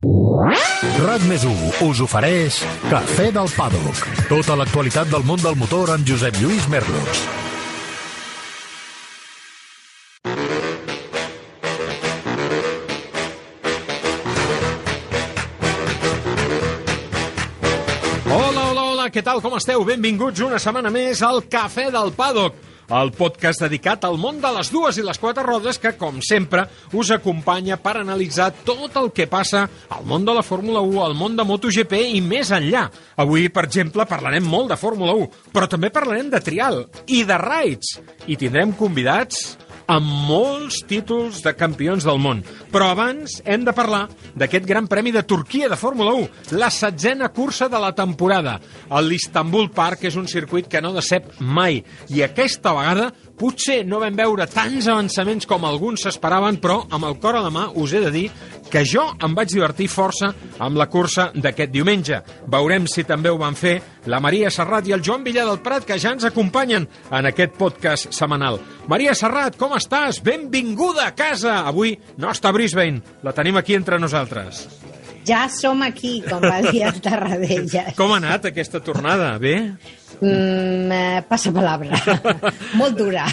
RAC més us ofereix Cafè del Paddock. Tota l'actualitat del món del motor amb Josep Lluís Merlos. Hola, hola, hola, què tal, com esteu? Benvinguts una setmana més al Cafè del Paddock, el podcast dedicat al món de les dues i les quatre rodes que, com sempre, us acompanya per analitzar tot el que passa al món de la Fórmula 1, al món de MotoGP i més enllà. Avui, per exemple, parlarem molt de Fórmula 1, però també parlarem de trial i de raids. I tindrem convidats amb molts títols de campions del món. Però abans hem de parlar d'aquest Gran Premi de Turquia de Fórmula 1, la setzena cursa de la temporada. L'Istanbul Park és un circuit que no decep mai, i aquesta vegada potser no vam veure tants avançaments com alguns s'esperaven, però amb el cor a la mà us he de dir que jo em vaig divertir força amb la cursa d'aquest diumenge. Veurem si també ho van fer la Maria Serrat i el Joan Villar del Prat, que ja ens acompanyen en aquest podcast setmanal. Maria Serrat, com estàs? Benvinguda a casa! Avui no està a Brisbane, la tenim aquí entre nosaltres. Ja som aquí, com va dir el Tarradellas. Com ha anat aquesta tornada? Bé? Mm, eh, passa palabra. molt dura.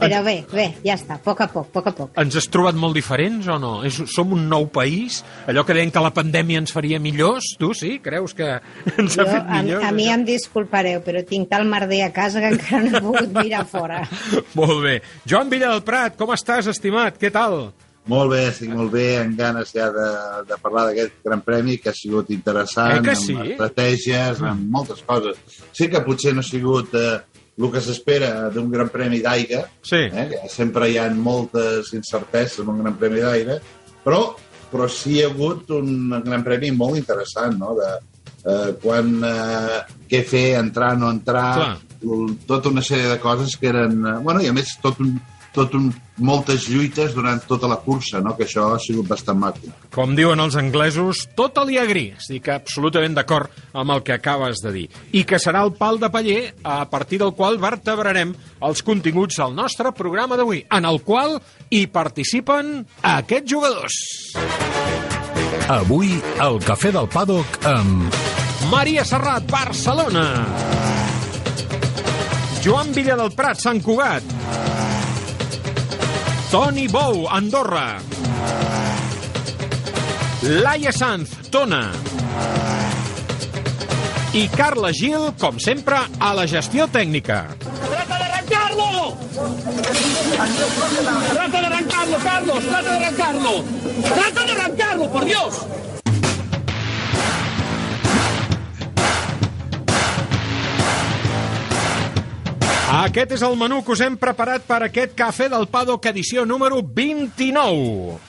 Però bé, bé, ja està, a poc a poc, a poc a poc. Ens has trobat molt diferents o no? És, som un nou país? Allò que deien que la pandèmia ens faria millors? Tu sí? Creus que ens Jo, ha fet a, millors? a mi això? em disculpareu, però tinc tal merder a casa que encara no he pogut mirar fora. Molt bé. Joan Villa del Prat, com estàs, estimat? Què tal? Molt bé, estic molt bé, amb ganes ja de, de parlar d'aquest Gran Premi, que ha sigut interessant, Eh sí? amb estratègies, amb moltes coses. Sí que potser no ha sigut eh, el que s'espera d'un Gran Premi d'aire, Sí. eh, que sempre hi ha moltes incerteses en un Gran Premi d'aire, però, però sí hi ha hagut un Gran Premi molt interessant, no?, de eh, quan, eh, què fer, entrar, no entrar, Clar. tota una sèrie de coses que eren... eh, Bueno, i a més, tot un, tot un, moltes lluites durant tota la cursa, no? que això ha sigut bastant maco. Com diuen els anglesos, totally agree. Estic absolutament d'acord amb el que acabes de dir. I que serà el pal de paller a partir del qual vertebrarem els continguts del nostre programa d'avui, en el qual hi participen aquests jugadors. Avui, al Cafè del Paddock amb... Maria Serrat, Barcelona. Joan Villa del Prat, Sant Cugat. Toni Bou, Andorra. Laia Sanz, Tona. I Carla Gil, com sempre, a la gestió tècnica. ¡Trata de arrancarlo! ¡Trata de arrancarlo, Carlos! ¡Trata de arrancarlo! ¡Trata de arrancarlo, por Dios! Aquest és el menú que us hem preparat per aquest Cafè del Paddock edició número 29.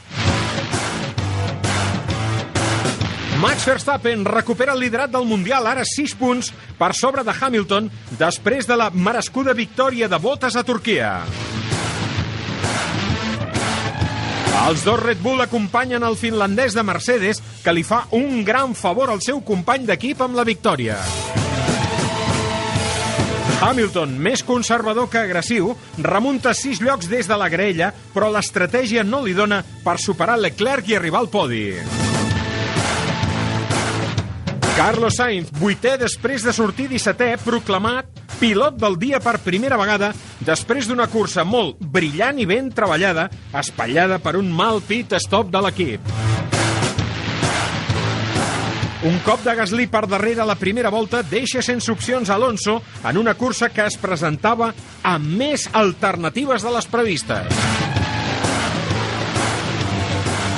Max Verstappen recupera el liderat del Mundial, ara 6 punts per sobre de Hamilton, després de la merescuda victòria de Bottas a Turquia. Els dos Red Bull acompanyen el finlandès de Mercedes, que li fa un gran favor al seu company d'equip amb la victòria. Hamilton, més conservador que agressiu, remunta sis llocs des de la graella, però l'estratègia no li dona per superar Leclerc i arribar al podi. Carlos Sainz, vuitè després de sortir 17è, proclamat pilot del dia per primera vegada després d'una cursa molt brillant i ben treballada, espatllada per un mal pit stop de l'equip. Un cop de Gasly per darrere la primera volta deixa sense opcions Alonso en una cursa que es presentava amb més alternatives de les previstes.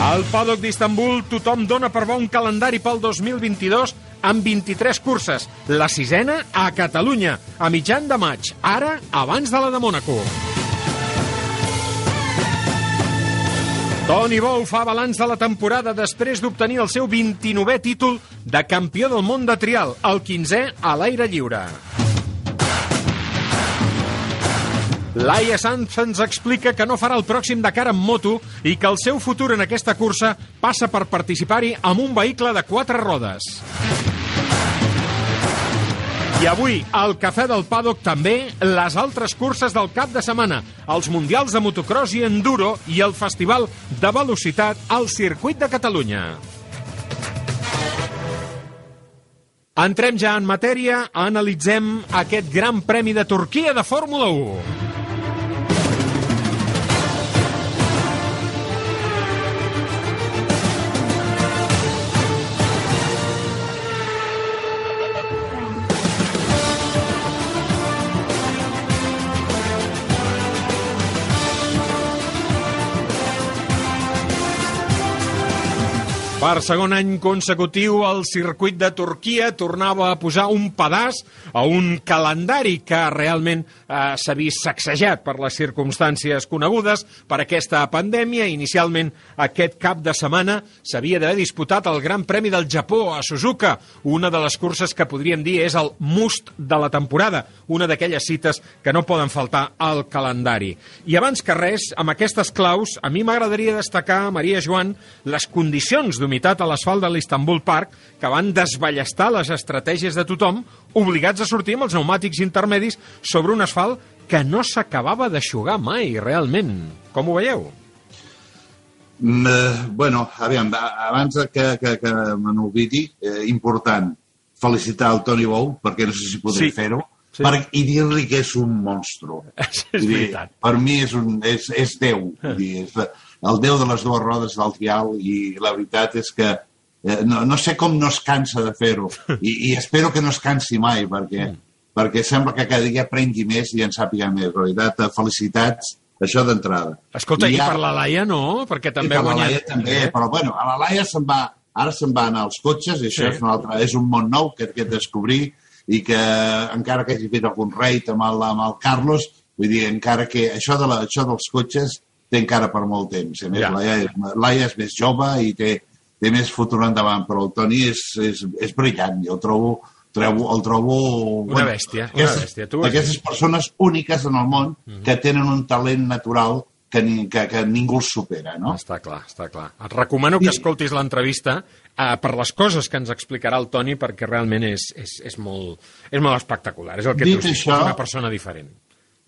Al paddock d'Istanbul tothom dona per bo un calendari pel 2022 amb 23 curses, la sisena a Catalunya, a mitjan de maig, ara abans de la de Mònaco. Toni Bou fa balanç de la temporada després d'obtenir el seu 29è títol de campió del món de trial, el 15è a l'aire lliure. Laia Sanz ens explica que no farà el pròxim Dakar en moto i que el seu futur en aquesta cursa passa per participar-hi amb un vehicle de quatre rodes. I avui, al Cafè del Paddock, també les altres curses del cap de setmana, els Mundials de Motocross i Enduro i el Festival de Velocitat al Circuit de Catalunya. Entrem ja en matèria, analitzem aquest Gran Premi de Turquia de Fórmula 1. Per segon any consecutiu, el circuit de Turquia tornava a posar un pedaç a un calendari que realment eh, s'ha vist sacsejat per les circumstàncies conegudes per aquesta pandèmia. Inicialment, aquest cap de setmana s'havia d'haver disputat el Gran Premi del Japó a Suzuka, una de les curses que podríem dir és el must de la temporada, una d'aquelles cites que no poden faltar al calendari. I abans que res, amb aquestes claus, a mi m'agradaria destacar, Maria Joan, les condicions d'humitat a l'asfalt de l'Istanbul Park que van desballestar les estratègies de tothom, obligats a sortir amb els pneumàtics intermedis sobre un asfalt que no s'acabava d'aixugar mai, realment. Com ho veieu? Mm, eh, bueno, aviam, abans que, que, que me n'oblidi, eh, important, felicitar el Toni Bou, perquè no sé si podré Sí. fer-ho, Sí. per, i dir-li que és un monstru. És Vull dir, veritat. Per mi és, un, és, és Déu. Vull dir, és el Déu de les dues rodes del trial i la veritat és que eh, no, no sé com no es cansa de fer-ho I, i espero que no es cansi mai perquè, perquè sembla que cada dia aprengui més i en sàpiga més. La veritat, eh, felicitats, això d'entrada. Escolta, i, ara- per la Laia no, perquè també i ha per la guanyat... Laia també, Eh? però bueno, a la Laia se'n va, ara se'n van als cotxes, i això Sí. és, un altre, és un món nou que, que descobrir i que encara que hagi fet algun reit amb el, amb el Carlos, vull dir, encara que això, de la, això dels cotxes té encara per molt temps. A més, Ja. Laia, és- Laia és més jove i té, té més futur endavant, però el Toni és, és, és brillant, jo el trobo, trobo, el trobo... Una bèstia, una aquestes, bèstia, tu Aquestes persones úniques en el món que tenen un talent natural que, ni, que, que ningú els supera, no? Està clar, està clar. Et recomano que I- escoltis l'entrevista eh, per les coses que ens explicarà el Toni, perquè realment és, és, és, molt, és molt espectacular. És el que Dit tu això- és una persona diferent.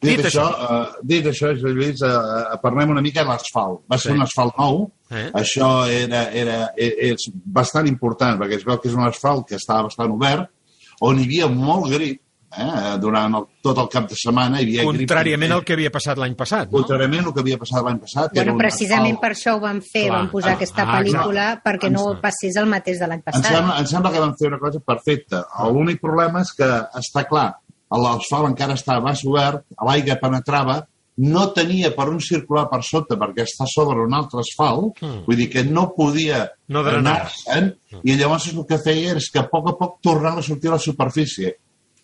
Dit, dit això, uh, dit això, Josep Lluís, uh, parlem una mica de l'asfalt. Va ser Sí. un asfalt nou. Eh? Això era, era, e- és bastant important, perquè es veu que és un asfalt que estava bastant obert, on hi havia molt grip, eh? durant el, tot el cap de setmana. Hi havia Contràriament grip, al que havia passat l'any passat, no? Contràriament al que havia passat l'any passat. era Bueno, precisament asfalt- per això ho van fer, Clar. van posar aquesta Ah, pel·lícula perquè no passés el mateix de l'any Em passat. sembla, em sembla que van fer una cosa perfecta. L'únic problema és que, està clar, l'asfalt encara estava obert, l'aigua penetrava, no tenia per on circular per sota perquè està sobre un altre asfalt, Mm. vull dir que no podia No drenava. anar-se'n, i llavors el que feia és que a poc a poc tornava a sortir a la superfície.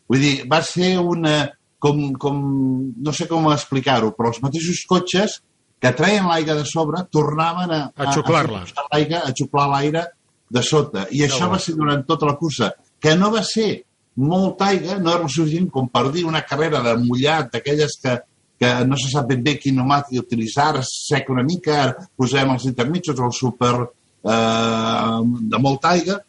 Vull dir, va ser una... Com, com, no sé com explicar-ho, però els mateixos cotxes que treien l'aigua de sobre tornaven a, A xuclar-la. a, a xuclar l'aire de sota. I això bo. va ser durant tota la cursa, que no va ser molta aigua, no era suficient com per dir una carrera de mullat, d'aquelles que, que no se sap ben bé quin pneumàtic utilitzar, seca una mica, posem els intermitjos, el super eh, de molta aigua,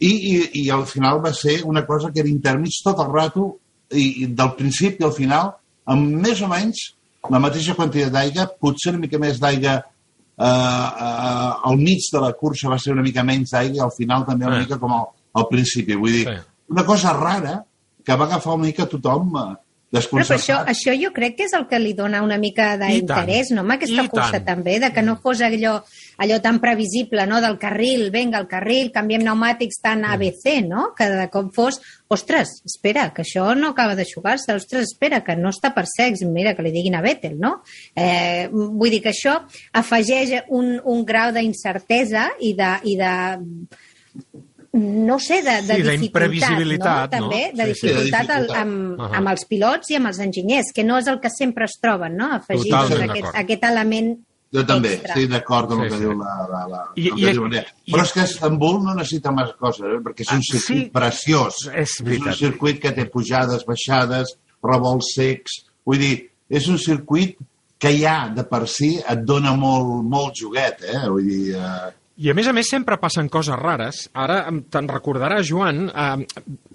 i, i, i al final va ser una cosa que era intermig tot el rato, i, i del principi al final, amb més o menys la mateixa quantitat d'aigua, potser una mica més d'aigua eh, eh, al mig de la cursa va ser una mica menys d'aigua al final també una Eh. mica com al, al principi. Vull dir, Sí. Una cosa rara que va agafar una mica tothom eh, Però per això, això jo crec que és el que li dona una mica d'interès, no?, amb aquesta I cursa tant. també, de que no fos allò, allò tan previsible, no?, del carril, venga, el carril, canviem pneumàtics tan ABC, no?, que de cop fos, ostres, espera, que això no acaba de jugar-se, ostres, espera, que no està per sex, mira, que li diguin a Vettel, no? Eh, vull dir que això afegeix un, un grau d'incertesa i de, i de no sé, de, de Sí, dificultat, d'imprevisibilitat, no? També, no? de Sí, sí. dificultat, De dificultat. amb, Ahà. amb els pilots i amb els enginyers, que no és el que sempre es troben, no? Afegir aquest, aquest element Jo també, extra. estic d'acord amb Sí, el que sí. diu la... la, la I- el i- que diu la- i- Però és que Estambul no necessita més coses, eh? perquè és un Ah, circuit sí. preciós. És un veritat. circuit que té pujades, baixades, revolts secs... Vull dir, és un circuit que ja de per si et dona molt, molt joguet, eh? Vull dir... Eh... I a més a més sempre passen coses rares. Ara te'n recordarà, Joan, eh,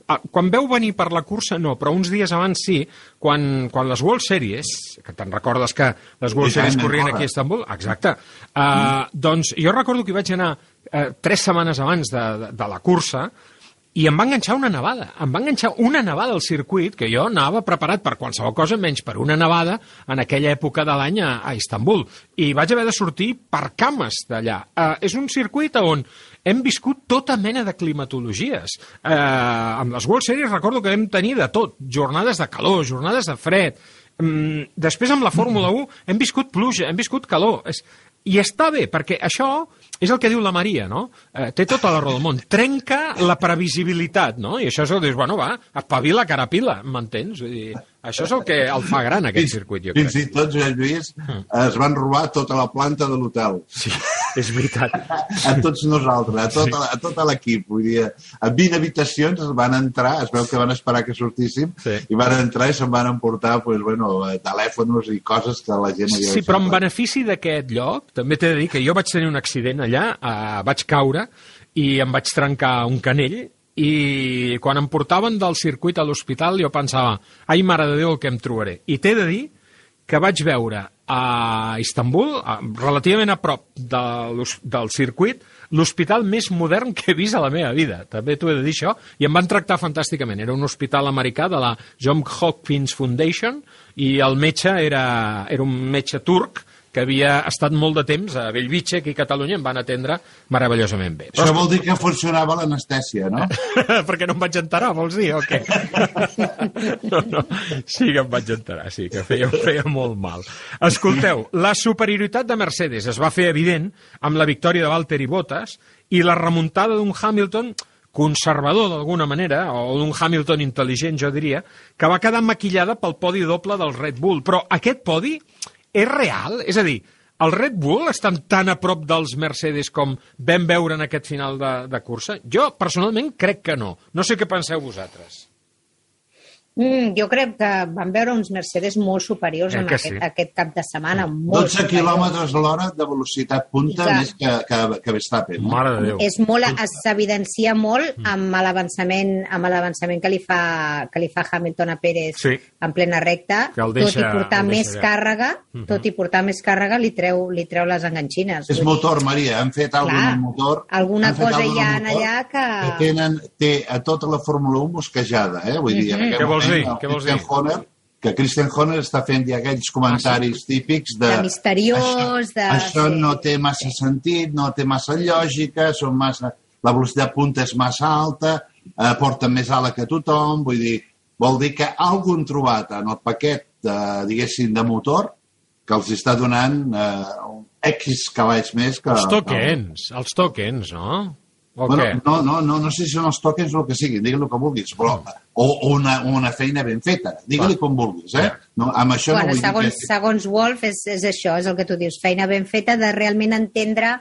eh, quan veu venir per la cursa no, però uns dies abans sí, quan, quan les World Series, que te'n recordes que les World Series corrien corre. aquí a Istanbul, exacte, eh, doncs jo recordo que vaig anar eh, tres setmanes abans de, de, de la cursa i em va enganxar una nevada. Em va enganxar una nevada al circuit, que jo anava preparat per qualsevol cosa, menys per una nevada en aquella època de l'any a, a Istanbul. I vaig haver de sortir per cames d'allà. Uh, és un circuit on hem viscut tota mena de climatologies. Eh, amb les World Series recordo que vam tenir de tot, jornades de calor, jornades de fred. Mm, després amb la Fórmula 1 hem viscut pluja, hem viscut calor. És, I està bé, perquè això és el que diu la Maria, no? Eh, té tota la raó del món. Trenca la previsibilitat, no? I això és el que dius, bueno, va, espavila carapila, m'entens? Això és el que el fa gran, aquest circuit, jo crec. Fins i tot, Joan Lluís, es van robar tota la planta de l'hotel. Sí, és veritat. A tots nosaltres, a tot, Sí. a tot l'equip. Vull dir, a 20 habitacions van entrar, es veu que van esperar que sortíssim, Sí. i van entrar i se'n van emportar pues, bueno, telèfons i coses que la gent havia Sí, però en benefici d'aquest lloc, també t'he de dir que jo vaig tenir un accident allà, eh, vaig caure i em vaig trencar un canell i quan em portaven del circuit a l'hospital jo pensava, ai mare de Déu el que em trobaré. I t'he de dir que vaig veure a Istanbul, relativament a prop de, del circuit, l'hospital més modern que he vist a la meva vida. També t'ho he de dir això. I em van tractar fantàsticament. Era un hospital americà de la John Hopkins Foundation i el metge era, era un metge turc que havia estat molt de temps a Bellvitge, aquí a Catalunya, em van atendre meravellosament bé. Això vol dir que funcionava l'anestèsia, no? perquè no em vaig enterar, vols dir, o què? no, no, sí que em vaig enterar, sí, que feia, feia molt mal. Escolteu, la superioritat de Mercedes es va fer evident amb la victòria de Valtteri Bottas i la remuntada d'un Hamilton conservador d'alguna manera, o d'un Hamilton intel·ligent, jo diria, que va quedar maquillada pel podi doble del Red Bull. Però aquest podi és real? És a dir, el Red Bull estan tan a prop dels Mercedes com vam veure en aquest final de, de cursa? Jo, personalment, crec que no. No sé què penseu vosaltres. Mm, jo crec que van veure uns Mercedes molt superiors Eh en que aquest, sí? aquest cap de setmana. Molt 12 superiors. quilòmetres a l'hora de velocitat punta Clar. més que, que, que Verstappen. No? Mare de Déu. És molt, es- s'evidencia molt amb l'avançament amb l'avançament que li fa que li fa Hamilton a Pérez Sí. en plena recta, Que el tot deixa- i portar més deixa allà. càrrega, tot i portar més càrrega li treu li treu les enganxines. És dir, motor, Maria. Han fet alguna Clar, motor. alguna han fet cosa alguna hi ha motor allà que- que tenen, té a tota la Fórmula 1 mosquejada, eh? Vull dir, en aquest Què vols dir? el Què vols dir? Horner, que Christian Horner està fent ja aquells comentaris típics de... De misteriós, això, de- Això sí. no té massa sentit, no té massa lògica, són massa... La velocitat punta és massa alta, eh, porta més ala que tothom, vull dir, vol dir que algú han trobat en el paquet, de, diguéssim, de motor, que els està donant eh, un X cavalls més que... Els tokens, els tokens, no? O Bueno, no, no, no, no sé si són els tokens o el que siguin, digue el que vulguis, però, o, o una, una feina ben feta, digue-li com vulguis, eh? No, amb això bueno, no vull segons, dir que... segons Wolf és, és això, és el que tu dius, feina ben feta de realment entendre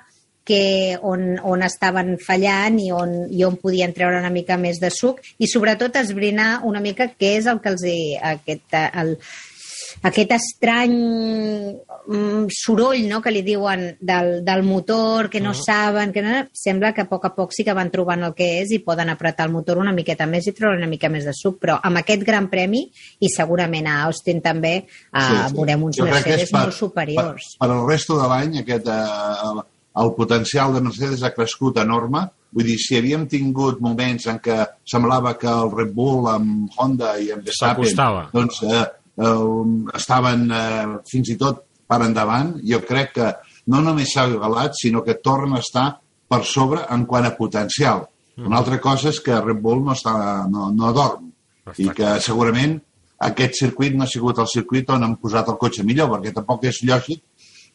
que on, on estaven fallant i on, i on podien treure una mica més de suc i sobretot esbrinar una mica què és el que els hi, aquest, el, aquest estrany mm, soroll no, que li diuen del, del motor, que no saben, que no... sembla que a poc a poc sí que van trobant el que és i poden apretar el motor una miqueta més i treure una mica més de suc, però amb aquest gran premi i segurament a Austin també eh, veurem uns Jo crec que és Mercedes molt superiors. Per, per el resto de l'any, aquest, eh, el, el potencial de Mercedes ha crescut enorme. Vull dir, si havíem tingut moments en què semblava que el Red Bull amb Honda i amb Verstappen S'acostava. doncs, eh, estaven eh, fins i tot per endavant, jo crec que no només s'ha igualat, sinó que torna a estar per sobre en quant a potencial. Una altra cosa és que Red Bull no, està, no, no dorm Està i que segurament aquest circuit no ha sigut el circuit on han posat el cotxe millor, perquè tampoc és lògic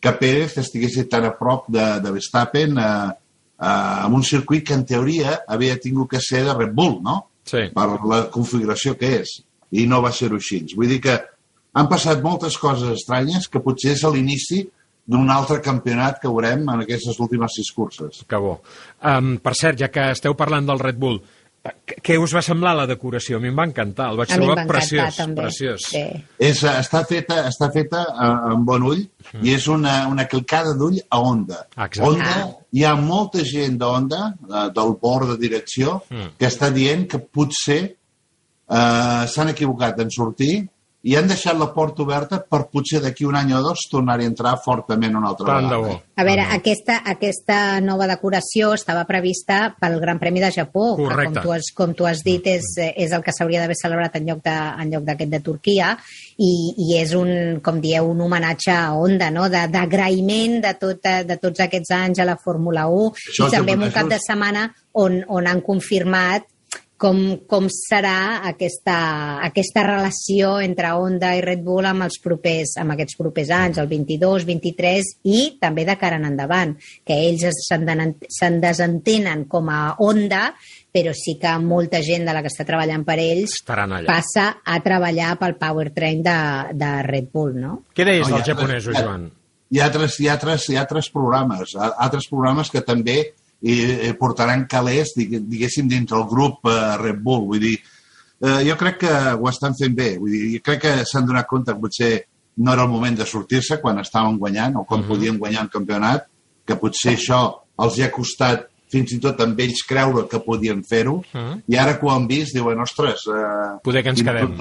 que Pérez estigués tan a prop de, de Verstappen eh, eh, amb un circuit que en teoria havia tingut que ser de Red Bull, no? Sí. Per la configuració que és. I no va ser-ho així. Vull dir que han passat moltes coses estranyes que potser és a l'inici d'un altre campionat que veurem en aquestes últimes sis curses. Que bo. Um, per cert, ja que esteu parlant del Red Bull, eh, què- us va semblar la decoració? A mi em va encantar, el vaig A mi em trobar va encantar preciós. també. preciós. Sí. És, eh, està feta, està feta eh, amb bon ull i és una, una clicada d'ull a Honda. Exacte. Honda, hi ha molta gent d'Honda, eh, del bord de direcció, Mm. que està dient que potser eh, s'han equivocat en sortir i han deixat la porta oberta per potser d'aquí un any o dos tornar-hi a entrar fortament una altra Tant vegada. A veure, aquesta, aquesta nova decoració estava prevista pel Gran Premi de Japó, Correcte. que com tu has, com tu has dit és, és el que s'hauria d'haver celebrat en lloc de- en lloc d'aquest de, de Turquia i, i és un, com dieu, un homenatge a Honda, no? De- d'agraïment de, de, tot, de tots aquests anys a la Fórmula 1 Això i també en un cap de setmana on, on han confirmat com, com serà aquesta, aquesta relació entre Honda i Red Bull amb els propers, amb aquests propers anys, el 22, 23 i també de cara en endavant, que ells es- se'n desentenen com a Honda, però sí que molta gent de la que està treballant per ells passa a treballar pel powertrain de, de Red Bull, no? Què deies No, dels japonesos, Joan? Hi ha altres, hi ha altres, hi ha altres programes, altres programes que també eh, portaran calés, diguéssim, dins el grup eh, Red Bull. Vull dir, eh, jo crec que ho estan fent bé. Vull dir, crec que s'han donat compte que potser no era el moment de sortir-se quan estaven guanyant o quan uh -huh. podien guanyar un campionat, que potser això els hi ha costat fins i tot amb ells creure que podien fer-ho, uh Mhm. -huh. i ara que ho han vist diuen, ostres, eh, Poder que ens quedem.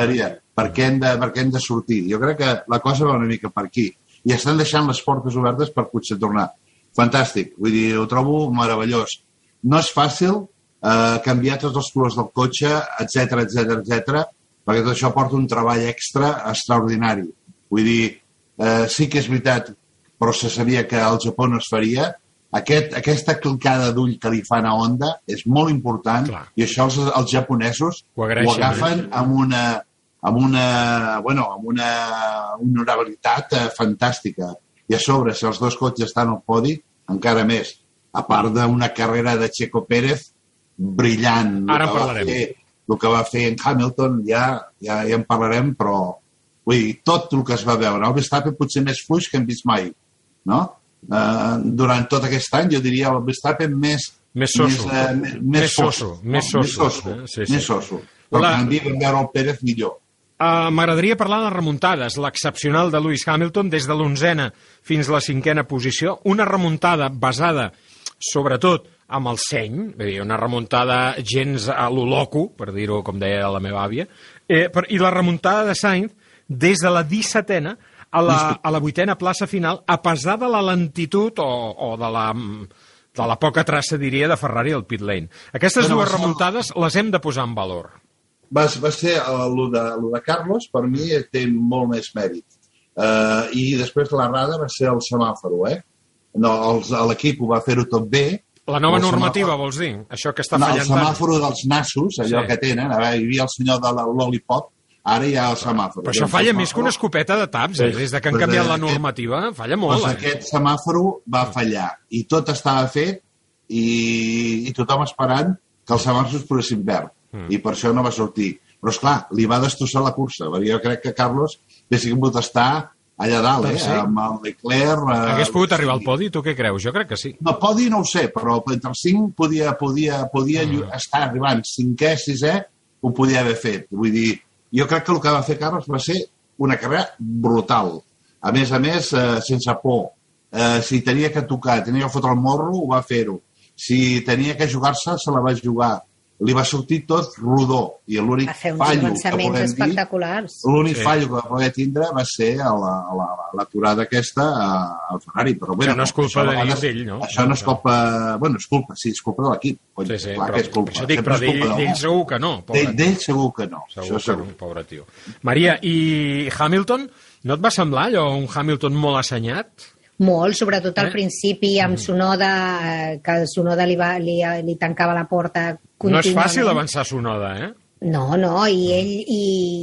per què, hem de, per què hem de sortir? Jo crec que la cosa va una mica per aquí. I estan deixant les portes obertes per potser tornar. Fantàstic, vull dir, ho trobo meravellós. No és fàcil eh, canviar tots els colors del cotxe, etc etc etc, perquè tot això porta un treball extra extraordinari. Vull dir, eh, sí que és veritat, però se sabia que al Japó no es faria, aquest, aquesta clicada d'ull que li fan a Honda és molt important Clar. i això els, els japonesos Ho ho agafen amb una, amb una, bueno, amb una honorabilitat eh, fantàstica. I a sobre, si els dos cotxes estan al podi, encara més. A part d'una carrera de Checo Pérez brillant. Ara en El que va parlarem. fer- El que va fer en Hamilton ja, ja, ja en parlarem, però vull dir, tot el que es va veure. El Verstappen potser més fluix que hem vist mai, no? Uh, durant tot aquest any, jo diria el Verstappen més... Més soso. Més, uh, més, Més soso, més soso. Més soso. Eh, sí, sí. Més soso. Però en canvi vam veure el Pérez millor. Uh, M'agradaria parlar de les remuntades, l'excepcional de Lewis Hamilton des de l'onzena fins a la cinquena posició, una remuntada basada sobretot amb el seny, dir, una remuntada gens a lo loco, per dir-ho com deia la meva àvia, eh, per, i la remuntada de Sainz des de la 17a a la, a la vuitena plaça final, a pesar de la lentitud o, o de la de la poca traça, diria, de Ferrari al pit lane. Aquestes Bueno, dues remuntades les hem de posar en valor. Va, va ser el de, lo de Carlos, per mi té molt més mèrit. Uh, I després la rada va ser el semàforo, eh? No, els, l'equip ho va fer-ho tot bé. La nova El normativa, semàfor- vols dir? Això que està No, el fallant tant. semàforo dels nassos, allò Sí. que tenen, a veure, hi havia el senyor de la Lollipop, ara hi ha el semàforo. Però això Doncs falla el més que una semàforo- escopeta de taps, eh? Sí. Des de que han Pues, canviat eh, la aquest- normativa, falla Doncs molt, eh? aquest semàforo va fallar i tot estava fet i, i tothom esperant que els semàfors posessin verd Mm. i per això no va sortir. Però, és clar, li va destrossar la cursa, jo crec que Carlos hauria pogut estar allà dalt, eh? Sí. amb el Leclerc... Eh, Hagués pogut arribar al podi, tu què creus? Jo crec que sí. No, podi no ho sé, però entre els cinc podia, podia, podia mm. estar arribant cinquè, sisè, ho podia haver fet. Vull dir, jo crec que el que va fer Carlos va ser una carrera brutal. A més a més, eh, sense por. Eh, si tenia que tocar, tenia que fotre el morro, ho va fer-ho. Si tenia que jugar-se, se la va jugar. Li va sortir tot rodó. I l'únic fallo que avançaments podem dir espectaculars. L'únic Sí. fallo que va poder tindre va ser a la, a la, l'aturada aquesta a- al Ferrari. Però, bueno, Que no és culpa de vegades- d'ell, no? Això no és culpa... Bueno, és culpa, sí, és culpa de l'equip. Sí, sí, clar però, que és culpa. això dic, però d'ell segur que no, pobre. D'ell segur que no. Segur això que segur. no, pobre tio. Maria, i Hamilton, no et va semblar allò un Hamilton molt assenyat? Molt, sobretot al Eh? principi amb Sonoda, eh, que el Sonoda li, va, li, li tancava la porta No és fàcil avançar Sonoda, eh? No, no, i ell, i,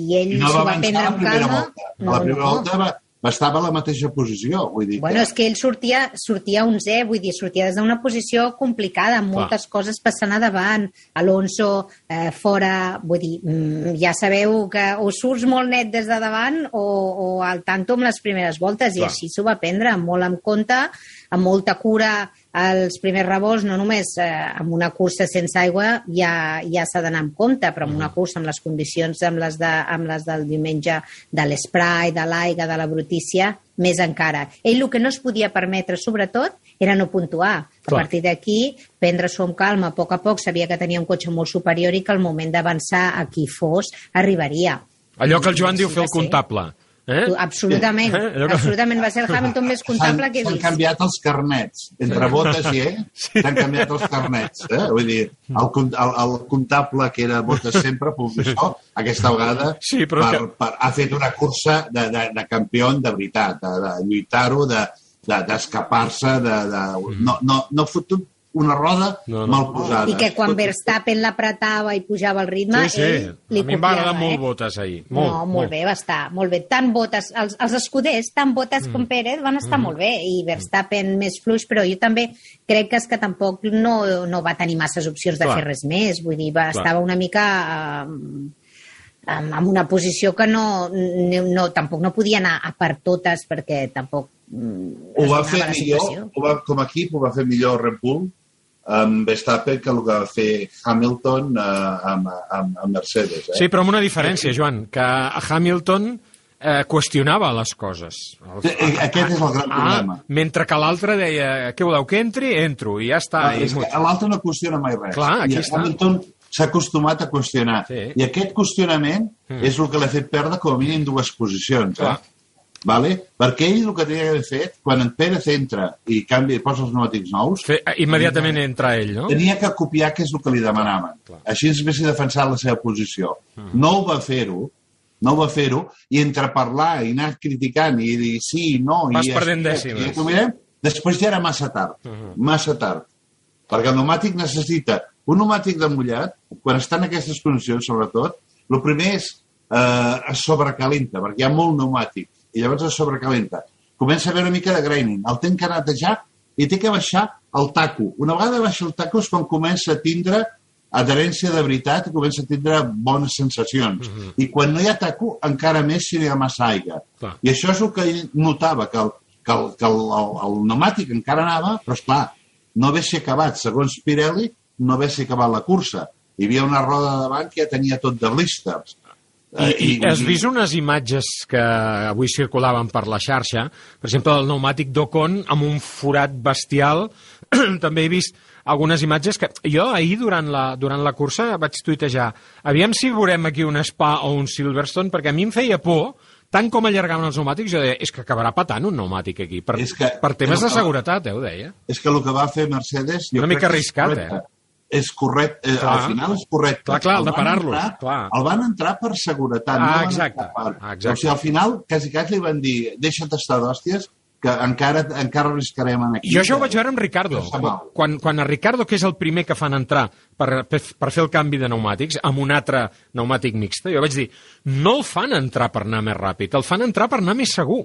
i ell I no s'ho va va prendre amb calma. volta. A la primera volta va, va estar a la mateixa posició. Vull dir Bueno, és que ell sortia, sortia 11, vull dir, sortia des d'una posició complicada, amb Clar. moltes coses passant a davant. Alonso eh, fora, vull dir, mm, ja sabeu que o surts molt net des de davant o, o al tanto amb les primeres voltes, Clar. i així s'ho va prendre molt en compte, amb molta cura als primers revolts, no només eh, amb una cursa sense aigua ja, ja s'ha d'anar amb compte, però amb una cursa amb les condicions amb les, de, amb les del diumenge de l'esprai, de l'aigua, de la brutícia, més encara. Ell el que no es podia permetre, sobretot, era no puntuar. A Clar. partir d'aquí, prendre-s'ho amb calma, a poc a poc, sabia que tenia un cotxe molt superior i que al moment d'avançar a qui fos, arribaria. Allò que el Joan diu fer el ser. Eh? Absolutament, Eh? Absolutament. Va ser el Hamilton més S'han comptable que he s'han vist. canviat els carnets. Entre botes i eh? S'han canviat els carnets. Eh? Vull dir, el, el, el comptable que era botes sempre, professor, aquesta vegada Sí, però per, que- per, ha fet una cursa de, de, de campió de veritat, de, de lluitar-ho, d'escapar-se, de, d'escapar-se, de, de, no, no, no ha fotut una roda Mm. No, no. mal posada. I que quan Verstappen l'apretava i pujava el ritme, Sí, sí. ell li a mi em va agradar copiava, molt eh? Botes ahir. Molt, no, molt, bé, va estar molt bé. Tant Botes, els, els escuders, tant Botes Mm. com Pérez van estar molt bé i Verstappen més fluix, però jo també crec que és que tampoc no, no va tenir masses opcions de Clar. fer res més. Vull dir, va, Clar. estava una mica eh, en, una posició que no, no, no, tampoc no podia anar a per totes perquè tampoc mm, ho va fer millor, ho va, com a equip ho va fer millor Red Bull amb Verstappen que el que va fer Hamilton eh, amb, amb, amb Mercedes. Eh? Sí, però amb una diferència, Joan, que Hamilton eh, qüestionava les coses. Sí, i Aquest és el gran problema. Ah, mentre que l'altre deia, què voleu, que entri? Entro, i ja està. Ah, l'altre no qüestiona mai res. Clar, aquí I està. Hamilton s'ha acostumat a qüestionar. Sí. I aquest qüestionament Mm. és el que l'ha fet perdre com a mínim dues posicions. Clar. Eh? Vale? Perquè ell el que tenia d'haver fet, quan en Pérez entra i canvia i posa els pneumàtics nous, Fe, eh, immediatament entra ell, no? tenia que copiar què és el que li demanaven. Clar. Així ens haguessin defensat la seva posició. Mm. No ho va fer-ho, no va fer-ho, i entre parlar i anar criticant i dir sí, no... Vas i perdent dècimes. I mirem, després ja era massa tard, Mhm. massa tard. Perquè el pneumàtic necessita... Un pneumàtic de mullat, quan està en aquestes condicions, sobretot, el primer és eh, es sobrecalenta, perquè hi ha molt pneumàtic, i llavors es sobrecalenta. Comença a haver una mica de graining, el té que netejar i té que baixar el taco. Una vegada baixa el taco és quan comença a tindre adherència de veritat i comença a tindre bones sensacions. I quan no hi ha taco, encara més si hi ha massa aigua. Clar. I això és el que ell notava, que el, que el, que el, el, el pneumàtic encara anava, però esclar, no haver-se acabat, segons Pirelli, no haver-se acabat la cursa. Hi havia una roda davant que ja tenia tot de blisters. I, i has vist unes imatges que avui circulaven per la xarxa, per exemple, del pneumàtic d'Ocon amb un forat bestial. També he vist algunes imatges que jo ahir durant la, durant la cursa vaig tuitejar aviam si veurem aquí un Spa o un Silverstone, perquè a mi em feia por tant com allargaven els pneumàtics, jo deia, és que acabarà patant un pneumàtic aquí, per, És que- per temes de seguretat, eh, ho deia. És que el que va fer Mercedes... jo Una mica arriscat, eh? És correcte, eh, Clar. al final és correcte. Clar, clar, el de van parar-los. El van entrar per seguretat. Ah, no exacte, Per... ah, exacte. O sigui, al final, quasi, quasi li van dir deixa't estar d'hòsties, que encara, encara arriscarem en aquí. Jo això ho vaig veure amb Ricardo. Quan, quan a Ricardo, que és el primer que fan entrar per, per, per fer el canvi de pneumàtics, amb un altre pneumàtic mixte, jo vaig dir, no el fan entrar per anar més ràpid, el fan entrar per anar més segur.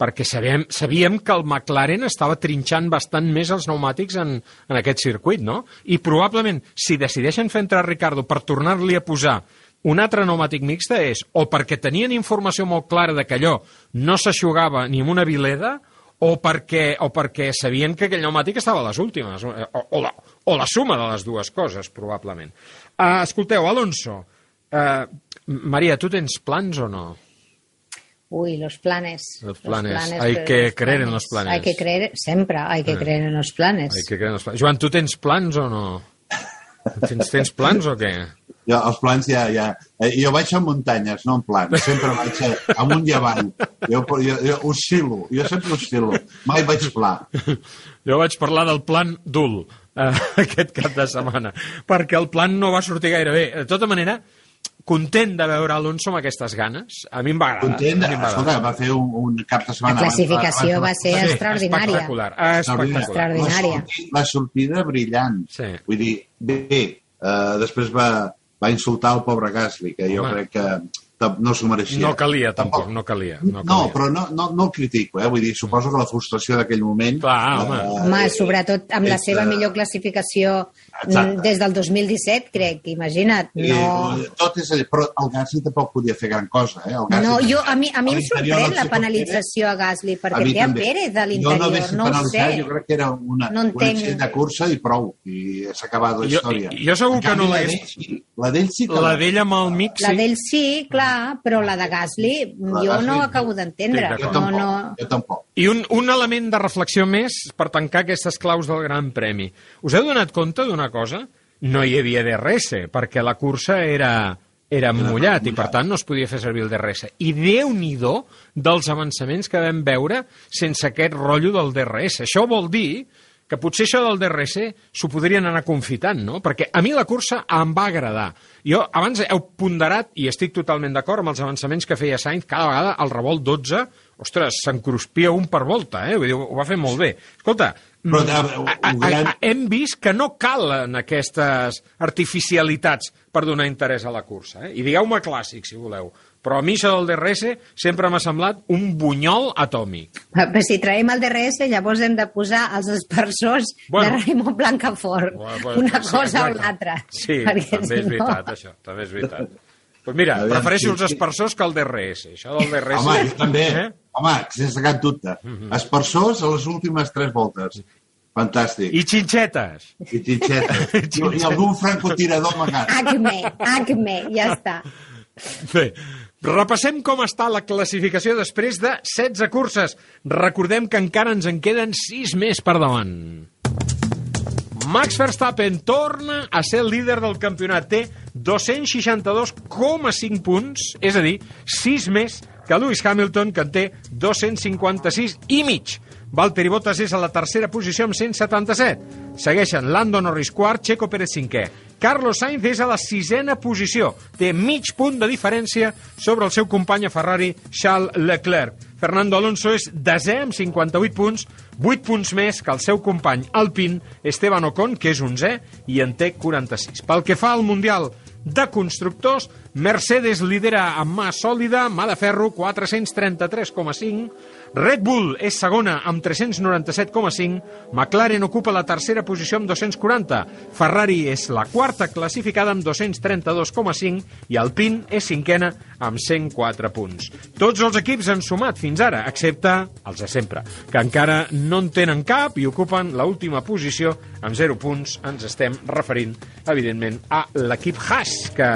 Perquè sabíem, sabíem que el McLaren estava trinxant bastant més els pneumàtics en, en aquest circuit, no? I probablement, si decideixen fer entrar Ricardo per tornar-li a posar un altre pneumàtic mixte és o perquè tenien informació molt clara de que allò no s'aixugava ni amb una vileda o perquè, o perquè sabien que aquell pneumàtic estava a les últimes, o, o, la, o la suma de les dues coses, probablement. Uh, escolteu, Alonso, uh, Maria, tu tens plans o no? Uy, los planes. Los planes. Hay pero que creer en los planes. Hay que creer, siempre hay que Eh. creer en los planes. Ai, que creen els plans. Joan, tu tens plans o no? Tens, tens plans o què? Jo, els plans ja... ja eh, jo vaig a muntanyes, no en plans. Sempre vaig a, amunt i avall. Jo, jo, jo oscil·lo. Jo sempre oscil·lo. Mai vaig pla. Jo vaig parlar del plan DUL eh, aquest cap de setmana, perquè el plan no va sortir gaire bé. De tota manera, content de veure Alonso amb aquestes ganes. A mi em va agradar. Content, a mi em va escolta, va fer un, un cap de setmana... La classificació va ser Sí, extraordinària. Espectacular. espectacular. Extraordinària. La sortida, la sortida brillant. Sí. Vull dir, bé, uh, després va, va insultar el pobre Gasly, que jo Home. crec que no s'ho mereixia. No calia, tampoc, no calia. No, No, calia. però no, no, no el critico, eh? Vull dir, suposo que la frustració d'aquell moment... Clar, home. eh, Home, sobretot amb la és, seva eh, millor classificació Exacte. mm, des del 2017, crec, imagina't. No, eh, tot és allà, però el Gasly tampoc podia fer gran cosa, eh? El Gasly, no jo, a mi, a mi A em sorprèn la penalització a Gasly, perquè té a també. Pérez a Jo no l'interior, hagués no ho sé. jo crec que era una, No un entenc. accident de cursa i prou, i s'ha acabat la Jo- història. jo segur En que no canvi, la l'hagués- sí- La d'ell sí que... La d'ell amb el mix, La sí. d'ell sí, clar, però la de Gasly La jo Gasly no ho no. acabo d'entendre. Jo No, no... jo tampoc. I un, un element de reflexió més per tancar aquestes claus del Gran Premi. Us heu donat compte d'una cosa? No hi havia DRS, perquè la cursa era, era mullat i per tant no es podia fer servir el DRS. I déu-n'hi-do dels avançaments que vam veure sense aquest rotllo del DRS. Això vol dir que potser això del DRS s'ho podrien anar confitant, no? Perquè a mi la cursa em va agradar. Jo abans heu ponderat, i estic totalment d'acord amb els avançaments que feia Sainz, cada vegada al revolt 12, ostres, s'encruspia un per volta, eh? Vull dir, ho va fer molt bé. Escolta, Però, mm, a- a, a, gran- a, hem vist que no calen aquestes artificialitats per donar interès a la cursa. Eh? I digueu-me clàssic, si voleu. Però a mi això del DRS sempre m'ha semblat un bunyol atòmic. Però si traiem el DRS, llavors hem de posar els aspersors Bueno. de Raimon Blancafort. Bueno, bueno, Una sí, cosa o exacte. l'altra. Sí, Perquè també si és no- veritat, això. També és veritat. Pues mira, Aviam, prefereixo sí, els sí. aspersors que el DRS. Això del DRS... Home, jo també. Eh? Home, sense cap dubte. Aspersors a les últimes tres voltes. Fantàstic. I xinxetes. I xinxetes. I, I algun francotirador amagat. Acme, acme, ja està. Bé, repassem com està la classificació després de 16 curses. Recordem que encara ens en queden 6 més per davant. Max Verstappen torna a ser el líder del campionat. Té 262,5 punts, és a dir, 6 més que Lewis Hamilton, que en té 256 i mig. Valtteri Bottas és a la tercera posició amb 177. Segueixen Lando Norris quart, Checo Pérez cinquè. Carlos Sainz és a la sisena posició. Té mig punt de diferència sobre el seu company a Ferrari, Charles Leclerc. Fernando Alonso és desè amb 58 punts, 8 punts més que el seu company Alpine, Esteban Ocon, que és 11è, i en té 46. Pel que fa al Mundial de Constructors, Mercedes lidera amb mà sòlida, mà de ferro, 433,5, Red Bull és segona amb 397,5, McLaren ocupa la tercera posició amb 240, Ferrari és la quarta classificada amb 232,5 i Alpine és cinquena amb 104 punts. Tots els equips han sumat fins ara, excepte els de sempre, que encara no en tenen cap i ocupen la última posició amb 0 punts. Ens estem referint, evidentment, a l'equip Haas, que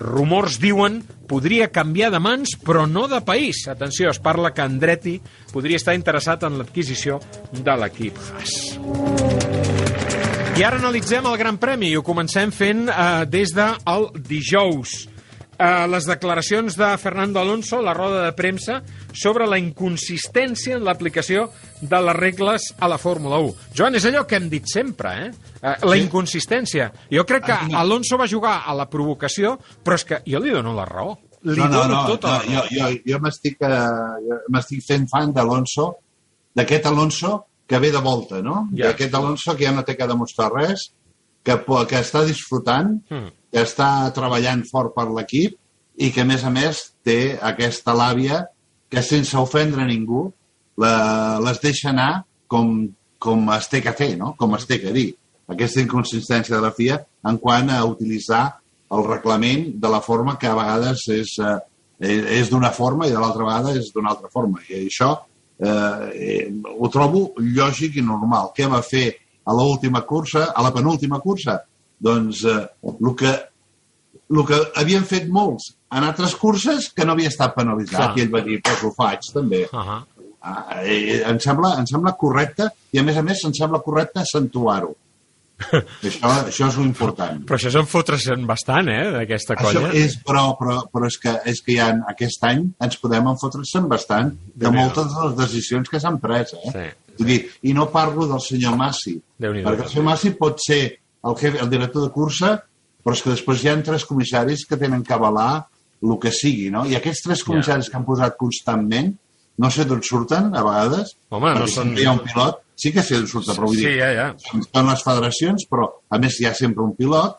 rumors diuen podria canviar de mans, però no de país. Atenció, es parla que Andretti podria estar interessat en l'adquisició de l'equip Haas. I ara analitzem el Gran Premi i ho comencem fent eh, des del dijous. Eh, les declaracions de Fernando Alonso, la roda de premsa, sobre la inconsistència en l'aplicació de les regles a la Fórmula 1. Joan, és allò que hem dit sempre, eh? eh la Sí. inconsistència. Jo crec que Ah. Alonso va jugar a la provocació, però és que jo li dono la raó. Li no, no, dono no, tota no, la raó. jo, jo, jo m'estic eh, fent fan d'Alonso, d'aquest Alonso que ve de volta, no? Ja. D'aquest Alonso que ja no té que demostrar res, que, que està disfrutant, Mm. que està treballant fort per l'equip i que, a més a més, té aquesta làbia que, sense ofendre ningú, la, les deixa anar com, com es té que fer, no? com es té que dir. Aquesta inconsistència de la FIA en quant a utilitzar el reglament de la forma que a vegades és, eh, és d'una forma i de l'altra vegada és d'una altra forma. I això eh, eh, ho trobo lògic i normal. Què va fer a l'última cursa, a la penúltima cursa? Doncs eh, el que el que havien fet molts en altres curses que no havia estat penalitzat. Clar. I ell va dir, doncs ho faig també. Uh -huh. Ah, eh, em, sembla, em sembla correcte i, a més a més, em sembla correcte accentuar-ho. això, això és important. Però això se'n fotre'n bastant, eh, d'aquesta Això colla. és, però, però, però és que, és que ja aquest any ens podem enfotre-se'n bastant de Déu-n'hi-do. moltes de les decisions que s'han pres. Eh? Sí, Vull dir, I no parlo del senyor Massi, perquè el senyor Massi pot ser el, jefe, el director de cursa, però és que després hi ha tres comissaris que tenen que avalar el que sigui, no? I aquests tres comissaris que han posat constantment, no sé d'on surten, a vegades, Home, no són- hi ha un pilot, sí que sé d'on surten, però vull Sí, dir, ja, ja. són les federacions, però a més hi ha sempre un pilot,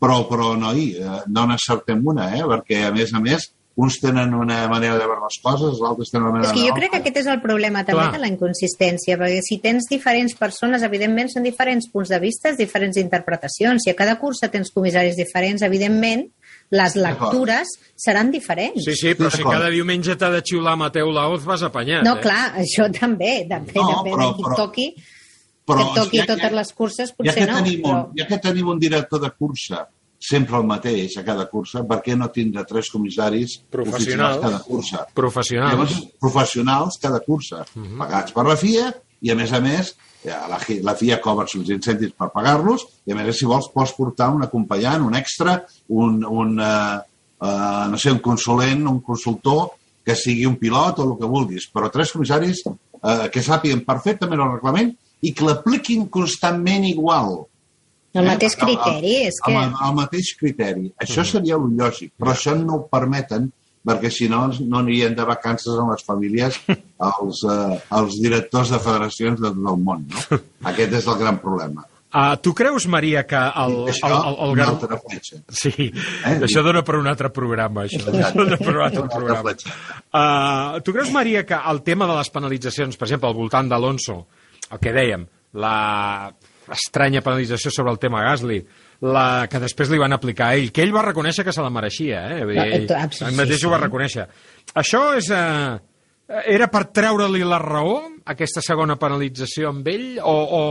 però, però noi, eh, no n'encertem una, eh? perquè a més a més uns tenen una manera de veure les coses, els altres tenen una És manera que jo crec que aquest és el problema també Clar. de la inconsistència, perquè si tens diferents persones, evidentment són diferents punts de vista, diferents interpretacions. Si a cada cursa tens comissaris diferents, evidentment les lectures seran diferents. Sí, sí, però si cada diumenge t'ha de xiular Mateu Laoz, vas apanyat. No, eh? clar, això també, depèn, No, depèn però- de qui però- toqui, Però, que toqui ja totes les curses, ja potser que, no. tenim Però... un, ja que tenim un director de cursa sempre el mateix a cada cursa, per què no tindre tres comissaris Professionals. cada cursa? Professionals. Llavors, professionals cada cursa, pagats per la FIA i a més a més eh, la, la FIA cobra els incendis per pagar-los i a més si vols pots portar un acompanyant, un extra, un, un eh, eh, no sé, un consulent, un consultor que sigui un pilot o el que vulguis, però tres comissaris eh, que sàpiguen perfectament el reglament i que l'apliquin constantment igual. El Eh, mateix criteri, és que... Amb el, el mateix criteri. Això seria el lògic, però això no ho permeten perquè si no no anirien de vacances amb les famílies els, eh, els directors de federacions de tot el món. No? Aquest és el gran problema. Uh, tu creus, Maria, que el... Això, el, el, el, una gar- altra fletxa. Sí, Eh? això dona per un altre programa, això. Dona per un altre Una programa. Uh, tu creus, Maria, que el tema de les penalitzacions, per exemple, al voltant d'Alonso, el que dèiem, la estranya penalització sobre el tema Gasly, la que després li van aplicar a ell, que ell va reconèixer que se la mereixia, eh? Vull dir, Ah, Ell, ell mateix ho va reconèixer. Això és... Uh, era per treure-li la raó, aquesta segona penalització amb ell, o, o,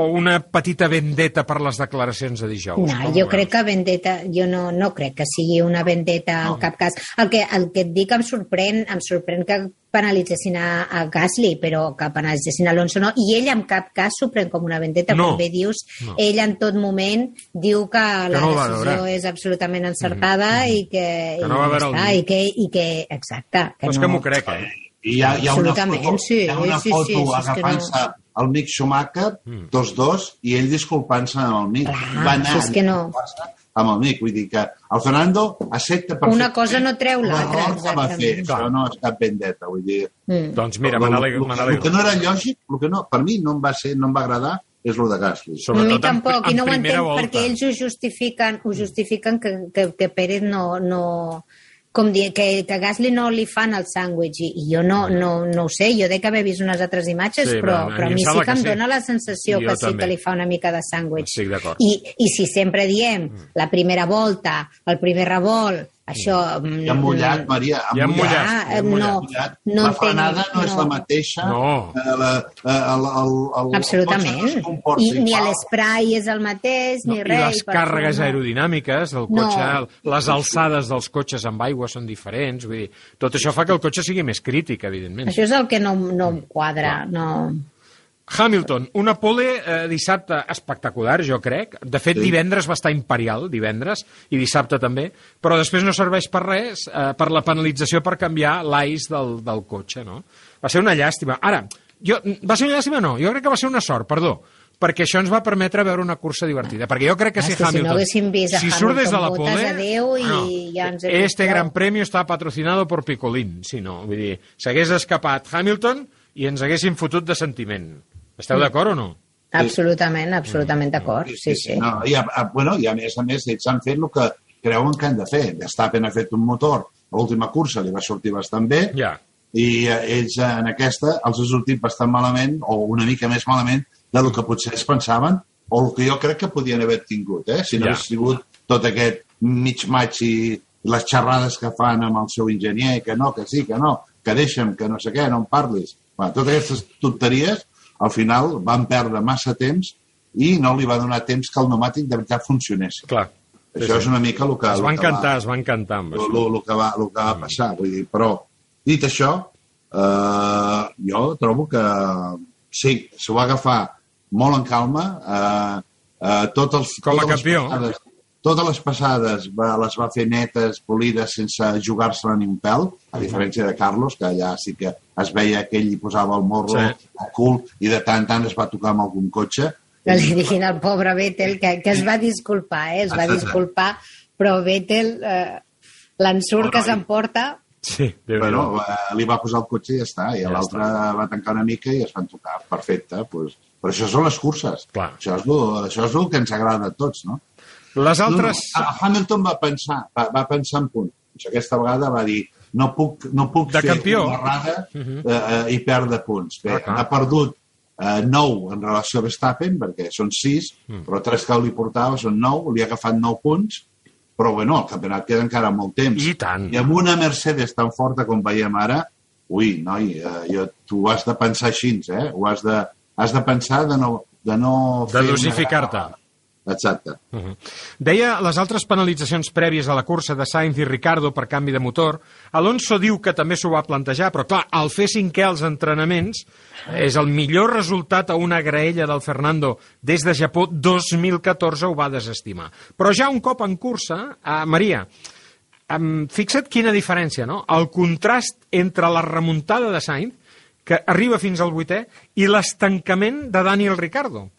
o una petita vendeta per les declaracions de dijous? No, jo crec que vendetta, jo no, no crec que sigui una vendetta en cap cas. El que, el que et dic em sorprèn, em sorprèn que penalitzessin a, a Gasly, però que penalitzessin a Alonso no, i ell en cap cas s'ho pren com una vendetta, No. com bé dius, No. ell en tot moment diu que, la no va decisió veure. és absolutament encertada i que, Que i no va veure el està, i que, i que, exacte, que Però és no, que m'ho crec, eh? I hi ha, hi ha una foto, sí, hi ha una sí, sí, foto sí, que agafant-se el Mick Schumacher, Mm. tots dos, i ell disculpant-se amb el Mick. Clar, Va anar si és que no. Amb el Mick. Vull dir que el Fernando accepta perfectament Una cosa no treu l'altra, va fer. exactament. Això no és cap vendetta. Vull dir, Mm. Doncs mira, me n'alegro. el, que no era lògic, el que no, per mi no em va, ser, no em va agradar, és el de Gasly. A mi Sobretot en- tampoc, i en no ho entenc volta. perquè ells ho justifiquen, ho justifiquen que, que, que Pérez no, no com dir, que, que Gasly no li fan el sàndwich i, i jo no, no, no ho sé, jo dec haver vist unes altres imatges, Sí, però, però a però a mi mi sí que que em sí. dóna la sensació Jo que sí també. que li fa una mica de sàndwich. I, I si sempre diem la primera volta, el primer revolt, això... mm, I ha mullat, Maria, Ja han mullat. mullat. Ah, ja han mullat. no, mullat. no la frenada no, és no. la mateixa. No. Eh, la, eh, el, el, el, Absolutament. no I ni l'esprai és el mateix, No, ni I res. les per càrregues no. aerodinàmiques del No. cotxe, les alçades dels cotxes amb aigua són diferents, vull dir, tot això fa que el cotxe sigui més crític, evidentment. Això és el que no, no em quadra. No. Hamilton, una pole eh, dissabte espectacular, jo crec. De fet, Sí. divendres va estar imperial, divendres, i dissabte també, però després no serveix per res, eh, per la penalització per canviar l'ais del, del cotxe, no? Va ser una llàstima. Ara, jo, va ser una llàstima? No, jo crec que va ser una sort, perdó, perquè això ens va permetre veure una cursa divertida. Perquè jo crec que Ah, si és que si no Hamilton... vist a si surt des de la Hamilton, pole... adéu i ja ens este vist gran prou. premio està patrocinado por Picolín, si no, vull dir, s'hagués escapat Hamilton i ens haguéssim fotut de sentiment. Esteu d'acord o no? Absolutament, absolutament d'acord. Sí, sí. No, i, a, a, bueno, I a més a més, ells han fet el que creuen que han de fer. Verstappen ha fet un motor, a l'última cursa li va sortir bastant bé, Ja. i eh, ells en aquesta els ha sortit bastant malament, o una mica més malament, del que potser es pensaven, o el que jo crec que podien haver tingut, eh? si no Ja. hagués sigut tot aquest mig maig i les xerrades que fan amb el seu enginyer, que no, que sí, que no, que deixa'm, que no sé què, no em parlis. Bueno, totes aquestes tonteries, al final van perdre massa temps i no li va donar temps que el pneumàtic de veritat funcionés. Clar. Això és una mica el que... Es va encantar, es va encantar amb això. el, el, que va, el que va passar. Vull dir, però, dit això, eh, jo trobo que sí, s'ho va agafar molt en calma. Eh, eh, tots els, Com a totes les campió. Passades, totes les passades va, les va fer netes, polides, sense jugar-se ni un pèl, a diferència de Carlos, que ja sí que es veia que ell hi posava el morro, Sí. el cul, i de tant en tant es va tocar amb algun cotxe. Que li diguin al pobre Vettel que, que es va disculpar, eh? es va disculpar, però Vettel, eh, l'ensurt que s'emporta, Sí, déu Bueno, eh, li va posar el cotxe i ja està, i Ja l'altre va tancar una mica i es van tocar. Perfecte, doncs. Però això són les curses. Clar. Això és, el, això és el que ens agrada a tots, no? Les altres... No, no, Hamilton va pensar, va, va pensar en punt. Això aquesta vegada va dir no puc, no puc De fer campió. una errada eh, eh, i perdre punts. Bé, Ah, clar. ha perdut eh, 9 en relació a Verstappen, perquè són 6, Mm. però 3 que li portava són 9, li ha agafat 9 punts, però bueno, el campionat queda encara molt temps. I tant. I amb una Mercedes tan forta com veiem ara, ui, noi, eh, jo, tu has de pensar així, eh? Ho has de, has de pensar de no... De, no De dosificar-te. Exacte. Uh -huh. Deia les altres penalitzacions prèvies a la cursa de Sainz i Ricardo per canvi de motor. Alonso diu que també s'ho va plantejar, però clar, al fer cinquè als entrenaments és el millor resultat a una graella del Fernando des de Japó 2014 ho va desestimar. Però ja un cop en cursa, eh, Maria, um, fixa't quina diferència, no? El contrast entre la remuntada de Sainz, que arriba fins al vuitè, i l'estancament de Daniel Ricardo.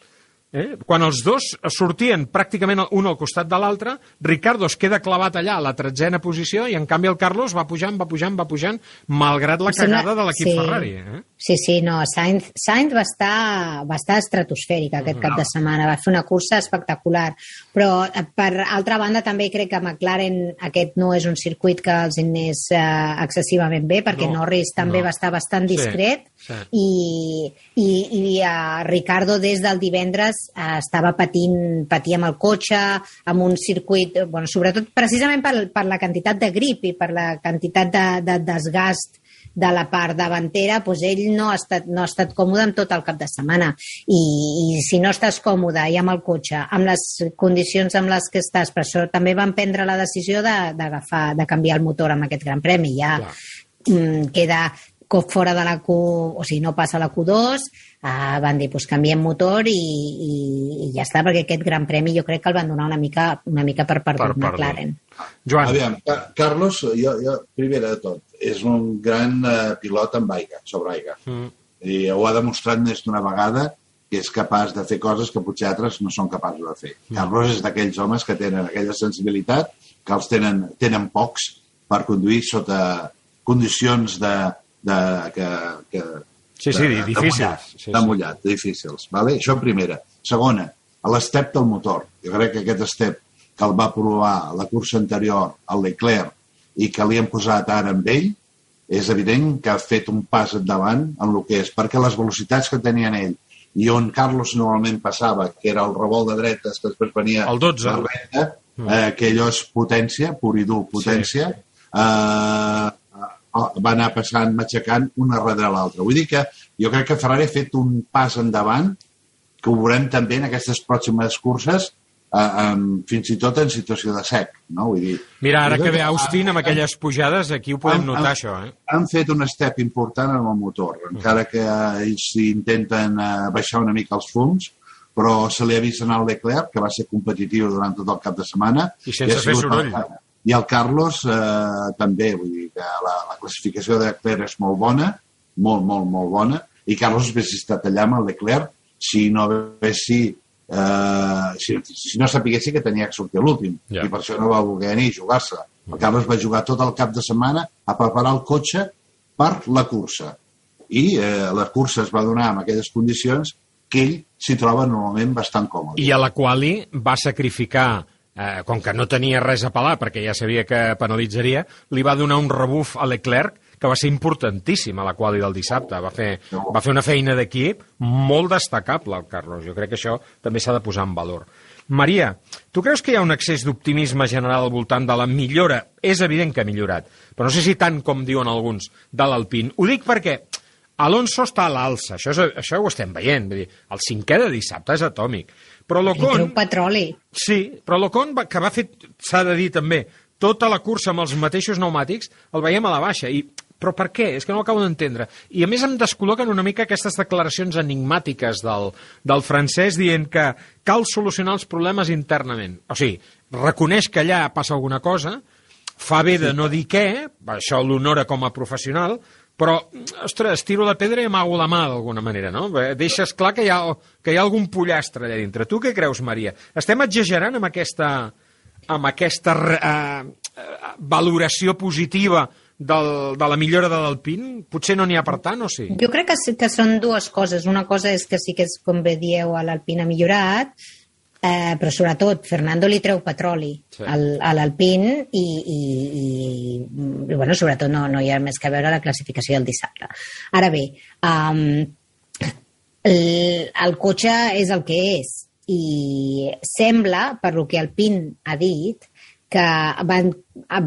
Eh? Quan els dos sortien pràcticament un al costat de l'altre, Ricardo es queda clavat allà a la tretzena posició i en canvi el Carlos va pujant, va pujant, va pujant, malgrat la cagada de l'equip sí. Ferrari. Eh? Sí, sí, no, Sainz, Sainz va, estar, va estar estratosfèric aquest cap de setmana, va fer una cursa espectacular, però eh, per altra banda també crec que McLaren aquest no és un circuit que els anés eh, excessivament bé, perquè No, Norris també no. va estar bastant discret sí. i, i, i uh, Ricardo des del divendres uh, estava patint, patia amb el cotxe, amb un circuit, bueno, sobretot precisament per, per la quantitat de grip i per la quantitat de, de desgast de la part davantera, doncs ell no ha, estat, no ha estat còmode en tot el cap de setmana. I, I si no estàs còmode i amb el cotxe, amb les condicions amb les que estàs, per això també van prendre la decisió de- d'agafar, de, de canviar el motor amb aquest gran premi. Ja Clar. mm, queda fora de la Q, o sigui, no passa a la Q2, uh, van dir, doncs canviem motor i, i, i ja està, perquè aquest gran premi jo crec que el van donar una mica, una mica per perdut, Per. McLaren. Joan, Aviam, Ca- Carlos, jo, jo, primera de tot, és un gran eh, pilot amb aigua, sobre aigua. Mm. I ho ha demostrat més d'una vegada que és capaç de fer coses que potser altres no són capaços de fer. Carlos és d'aquells homes que tenen aquella sensibilitat que els tenen, tenen pocs per conduir sota condicions de, de, que, que, Sí, sí, de, difícils. De mullat, Sí, de sí. mullat, difícils. Vale? Això en primera. Segona, a l'estep del motor. Jo crec que aquest estep que el va provar la cursa anterior al Leclerc i que li han posat ara amb ell, és evident que ha fet un pas endavant en el que és, perquè les velocitats que tenien ell i on Carlos normalment passava, que era el revolt de dretes, que després venia El 12. la recta, eh, que allò és potència, pur i dur, potència, eh, va anar passant, matxacant una darrere l'altra. Vull dir que jo crec que Ferrari ha fet un pas endavant que ho veurem també en aquestes pròximes curses, eh, em, fins i tot en situació de sec. No? Vull dir, Mira, ara que ve Austin amb aquelles pujades, aquí ho podem han- notar, han- això, eh? han fet un step important en el motor, encara que eh, ells intenten eh, baixar una mica els fums, però se li ha vist anar al Leclerc, que va ser competitiu durant tot el cap de setmana. I sense fer soroll. el- I el Carlos eh, també, vull dir que la, la classificació de Leclerc és molt bona, molt, molt, molt bona, i Carlos hauria estat allà amb el Leclerc si no haguessi eh, si, si no sapiguessi que tenia que sortir l'últim Ja. i per això no va voler ni jugar-se. El Carlos va jugar tot el cap de setmana a preparar el cotxe per la cursa. I eh, la cursa es va donar en aquelles condicions que ell s'hi troba normalment bastant còmode. I a la quali va sacrificar, eh, com que no tenia res a pelar, perquè ja sabia que penalitzaria, li va donar un rebuf a Leclerc que va ser importantíssim a la quali del dissabte. Va fer, va fer una feina d'equip molt destacable, el Carlos. Jo crec que això també s'ha de posar en valor. Maria, tu creus que hi ha un excés d'optimisme general al voltant de la millora? És evident que ha millorat, però no sé si tant com diuen alguns de l'Alpine. Ho dic perquè Alonso està a l'alça, això, és, això ho estem veient. Vull dir, el cinquè de dissabte és atòmic. Però l'Ocon... petroli. Sí, però l'Ocon, va- que va fer, s'ha de dir també, tota la cursa amb els mateixos pneumàtics, el veiem a la baixa. I, però per què? És que no ho acabo d'entendre. I a més em descol·loquen una mica aquestes declaracions enigmàtiques del, del francès dient que cal solucionar els problemes internament. O sigui, reconeix que allà passa alguna cosa, fa bé de no dir què, això l'honora com a professional, però, ostres, tiro la pedra i amago la mà d'alguna manera, no? Deixes clar que hi, ha, que hi ha algun pollastre allà dintre. Tu què creus, Maria? Estem exagerant amb aquesta, amb aquesta eh, valoració positiva del, de la millora de l'Alpine? Potser no n'hi ha per tant, o sí? Jo crec que, sí- que són dues coses. Una cosa és que sí que és, com bé dieu, a l'Alpine ha millorat, eh, però sobretot Fernando li treu petroli Sí. al, a l'Alpine i, i, i, i bueno, sobretot no, no hi ha més que veure la classificació del dissabte. Ara bé, um, el, el cotxe és el que és i sembla, per lo que Alpine ha dit, que van,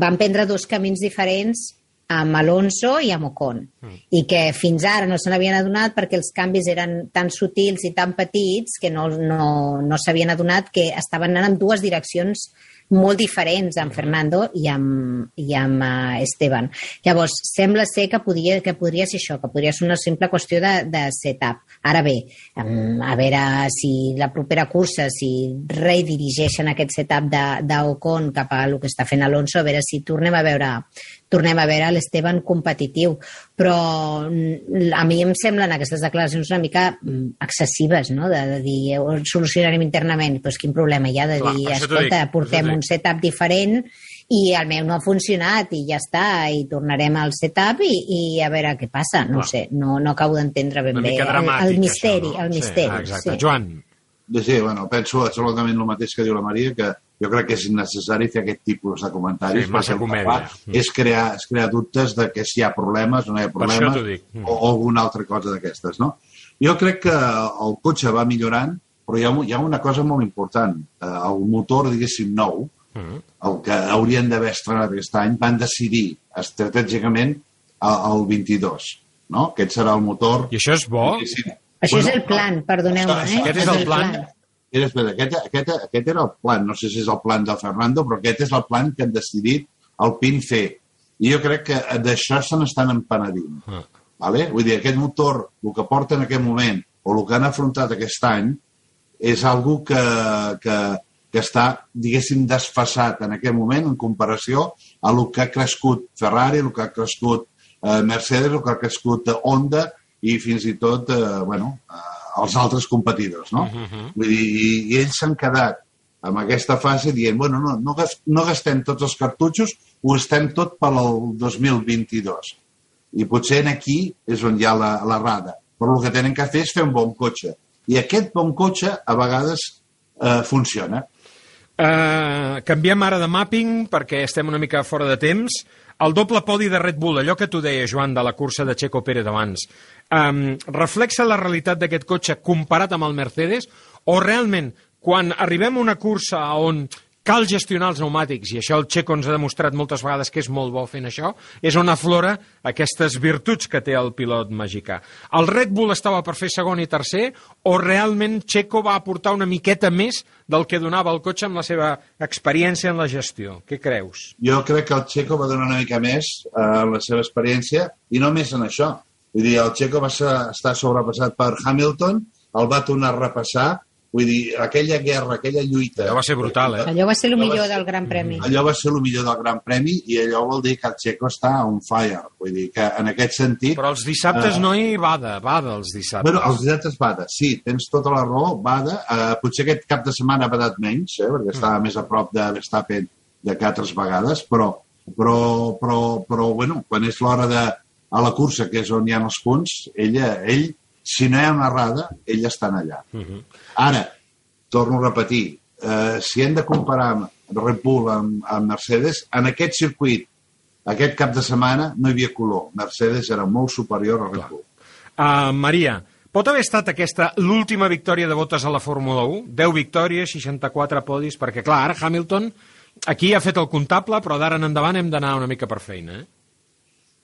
van prendre dos camins diferents amb Alonso i amb Ocon. Mm. I que fins ara no se n'havien adonat perquè els canvis eren tan sutils i tan petits que no, no, no s'havien adonat que estaven anant en dues direccions molt diferents amb Fernando i amb, i amb uh, Esteban. Llavors, sembla ser que podria, que podria ser això, que podria ser una simple qüestió de, de setup. Ara bé, a veure si la propera cursa, si redirigeixen aquest setup d'Ocon cap a el que està fent Alonso, a veure si tornem a veure tornem a veure l'Esteban competitiu. Però mm, a mi em semblen aquestes declaracions una mica mm, excessives, no? De, de dir, ho solucionarem internament. Però quin problema hi ha de Clar, dir, escolta, dic, portem un setup diferent i el meu no ha funcionat i ja està, i tornarem al setup i, i a veure què passa. No Clar. ho sé, no, no acabo d'entendre ben Una bé. mica El, dramàtic, el misteri, això, no? el misteri. Sí, exacte. sí. Joan, Sí, bueno, penso absolutament el mateix que diu la Maria, que jo crec que és innecessari fer aquest tipus de comentaris. Sí, massa perquè el que comèdia. fa És crear, és crear dubtes de que si hi ha problemes o no hi ha problemes dic. Mm. o, o alguna altra cosa d'aquestes, no? Jo crec que el cotxe va millorant, però hi ha, hi ha una cosa molt important. Eh, El motor, diguéssim, nou, Mm. el que haurien d'haver estrenat aquest any, van decidir estratègicament el, el 22, no? Aquest serà el motor... i això és bo? diguéssim. Això Bueno, és el plan, perdoneu-me. Eh? aquest és el plan? Era, espera, aquest, aquest, aquest era el plan, no sé si és el plan de Fernando, però aquest és el plan que han decidit el PIN fer. I jo crec que d'això se n'estan empenedint. Ah. Vale? Vull dir, aquest motor, el que porta en aquest moment, o el que han afrontat aquest any, és algo que, que, que està, diguéssim, desfassat en aquest moment en comparació a el que ha crescut Ferrari, el que ha crescut eh, Mercedes, el que ha crescut Honda i fins i tot, eh, bueno, eh, els altres competidors, no? Uh -huh. Vull dir, i, i ells s'han quedat amb aquesta fase dient, bueno, no, no, no gastem tots els cartutxos, ho estem tot per al 2022. I potser en aquí és on hi ha la, la rada. Però el que tenen que fer és fer un bon cotxe. I aquest bon cotxe a vegades eh, funciona. Uh, canviem ara de mapping perquè estem una mica fora de temps. El doble podi de Red Bull, allò que tu deies, Joan, de la cursa de Checo Pérez abans, um, reflexa la realitat d'aquest cotxe comparat amb el Mercedes o realment, quan arribem a una cursa on cal gestionar els pneumàtics, i això el Checo ens ha demostrat moltes vegades que és molt bo fent això, és on aflora aquestes virtuts que té el pilot mexicà. El Red Bull estava per fer segon i tercer, o realment Checo va aportar una miqueta més del que donava el cotxe amb la seva experiència en la gestió? Què creus? Jo crec que el Checo va donar una mica més eh, la seva experiència i no més en això. Vull dir, el Checo va ser, estar sobrepassat per Hamilton, el va tornar a repassar, vull dir, aquella guerra, aquella lluita... Allò va ser brutal, eh? Allò va ser el millor ser- del Gran Premi. Allò va ser el millor del Gran Premi i allò vol dir que el Checo està on fire. Vull dir que en aquest sentit... Però els dissabtes Ah. no hi bada, bada els dissabtes. Bueno, els dissabtes bada, sí, tens tota la raó, bada. Uh, potser aquest cap de setmana ha badat menys, eh, perquè estava més a prop de Verstappen de que altres vegades, però, però, però, però bueno, quan és l'hora de a la cursa, que és on hi ha els punts, ella, ell, si no hi ha una errada, ell estan allà. Uh -huh. Ara, torno a repetir, eh, si hem de comparar Red Bull amb, amb Mercedes, en aquest circuit, aquest cap de setmana, no hi havia color. Mercedes era molt superior a Red Bull. Uh, Maria, pot haver estat aquesta l'última victòria de botes a la Fórmula 1? 10 victòries, 64 podis, perquè clar, ara Hamilton aquí ha fet el comptable, però d'ara en endavant hem d'anar una mica per feina, eh?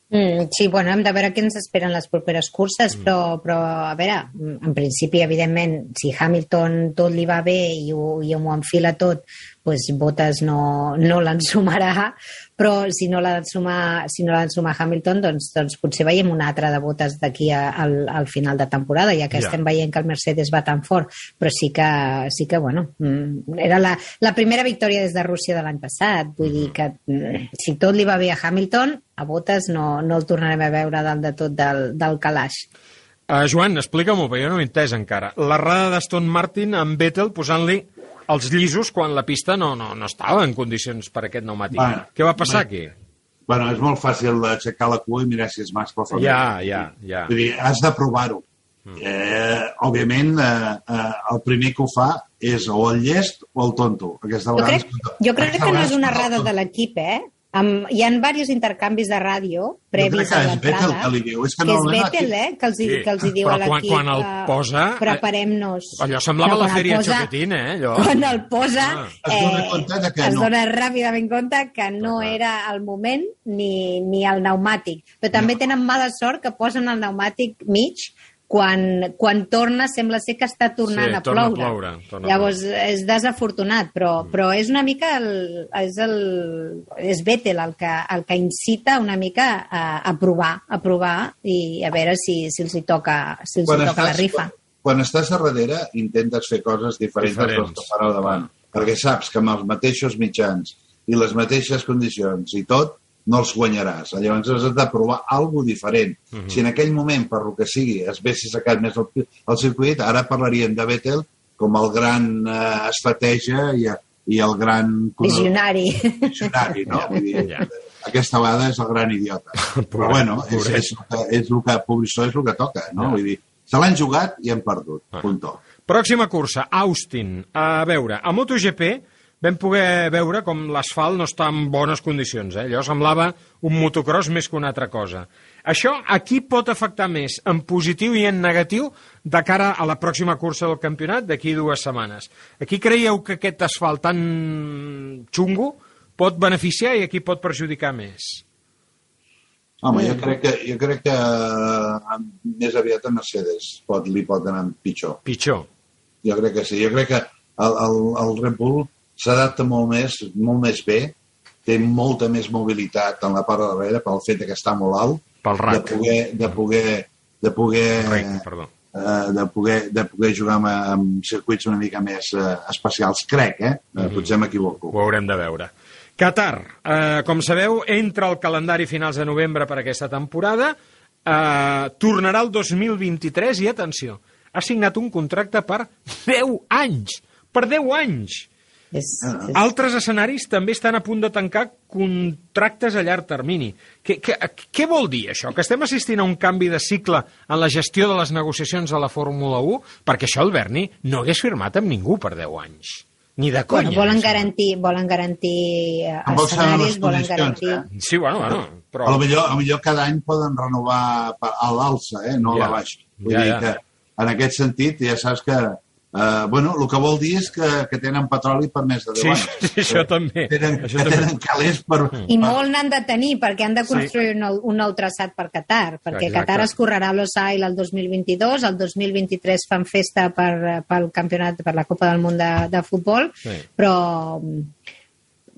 Mm, sí, bueno, hem de veure què ens esperen les properes curses, Mm. però, però a veure, en principi, evidentment, si Hamilton tot li va bé i ho, i ho enfila tot, pues Bottas no, no l'ensumarà, però si no l'ha d'ensumar si no l'ha Hamilton, doncs, doncs potser veiem una altra de Bottas d'aquí al, al final de temporada, ja que Ja. estem veient que el Mercedes va tan fort, però sí que, sí que bueno, mm, era la, la primera victòria des de Rússia de l'any passat, vull dir que mm, si tot li va bé a Hamilton, a Bottas no, no el tornarem a veure dalt de tot del, del calaix. Uh, Joan, explica-m'ho, perquè jo no ho he entès encara. L'errada d'Aston Martin amb Vettel posant-li els llisos quan la pista no, no, no estava en condicions per aquest pneumàtic. Bueno, Què va passar bueno. aquí? Bueno, és molt fàcil aixecar la cua i mirar si és mascle o femení. Ja, ja, ja. Vull dir, has de provar-ho. Eh, òbviament, eh, eh, el primer que ho fa és o el llest o el tonto. Aquesta Jo crec, jo crec que no és una errada de l'equip, eh? Amb, hi ha diversos intercanvis de ràdio Jo previs crec que a és l'entrada. que li diu. És que, que és normalment Vettel, aquí- eh? Que els, Sí, que els hi diu però a quan- l'equip. quan el eh, posa, eh, Preparem-nos. Allò semblava la Feria posa- Choquetín, eh, allò. Quan el posa, Ah. Es dona compte de que es no. dona ràpidament compte que no Clar. era el moment ni, ni el pneumàtic. Però també tenen mala sort que posen el pneumàtic mig quan, quan torna sembla ser que està tornant Sí, a torna a ploure. ploure, torna a Llavors és desafortunat, però, però és una mica el, és, el, és Vettel el que, el que incita una mica a, a provar, a provar i a veure si, si els hi toca, si els hi toca la rifa. Quan, quan estàs a darrere, intentes fer coses diferents, Diferents. dels que fan al davant. Perquè saps que amb els mateixos mitjans i les mateixes condicions i tot, no els guanyaràs. Llavors has de provar alguna diferent. Mhm. Si en aquell moment, per lo que sigui, es hagués sacat més el, el circuit, ara parlaríem de Vettel com el gran eh, estratègia i, i el gran... Visionari. visionari, no? Vull dir, Ja. aquesta vegada és el gran idiota. Però bueno, és, és, el que- és el que, això és el que toca, no? Ja. Vull dir, se l'han jugat i han perdut, Ah. punto. Pròxima cursa, Austin. A veure, a MotoGP vam poder veure com l'asfalt no està en bones condicions. Eh? Allò semblava un motocross més que una altra cosa. Això a qui pot afectar més, en positiu i en negatiu, de cara a la pròxima cursa del campionat d'aquí dues setmanes? A qui creieu que aquest asfalt tan xungo pot beneficiar i a qui pot perjudicar més? Home, jo crec que, jo crec que eh, més aviat a Mercedes pot, li pot anar pitjor. Pitjor. Jo crec que sí. Jo crec que el, el, el Red Bull s'adapta molt més, molt més bé, té molta més mobilitat en la part de darrere pel fet que està molt alt, Pel de poder, de poder, de poder, Rec, perdó. eh, de poder, de poder jugar amb, amb circuits una mica més eh, especials, crec, eh? Mm -hmm. Potser m'equivoco. Ho haurem de veure. Qatar, eh, com sabeu, entra al calendari finals de novembre per aquesta temporada, eh, tornarà el 2023 i, atenció, ha signat un contracte per 10 anys! Per 10 anys! És, és... Altres escenaris també estan a punt de tancar contractes a llarg termini. Què, què, què vol dir això? Que estem assistint a un canvi de cicle en la gestió de les negociacions de la Fórmula 1? Perquè això el Berni no hagués firmat amb ningú per 10 anys. Ni de conya. Bueno, volen hagués garantir, volen garantir eh, escenaris, les volen condicions, garantir... eh? Sí, bueno, bueno, A però... lo millor, a lo millor cada any poden renovar a l'alça, eh? no a Ja. la baixa. Vull Ja, dir ja. que en aquest sentit ja saps que eh, bueno, el que vol dir és que, que tenen petroli per més de 10 Sí, anys. sí, això també. Tenen, Això que també. tenen calés per... I per- molt n'han de tenir, perquè han de Sí. construir un, nou, un nou traçat per Qatar, perquè Exacte. Qatar es correrà a Losail el 2022, el 2023 fan festa per, pel campionat, per la Copa del Món de, de futbol, Sí. però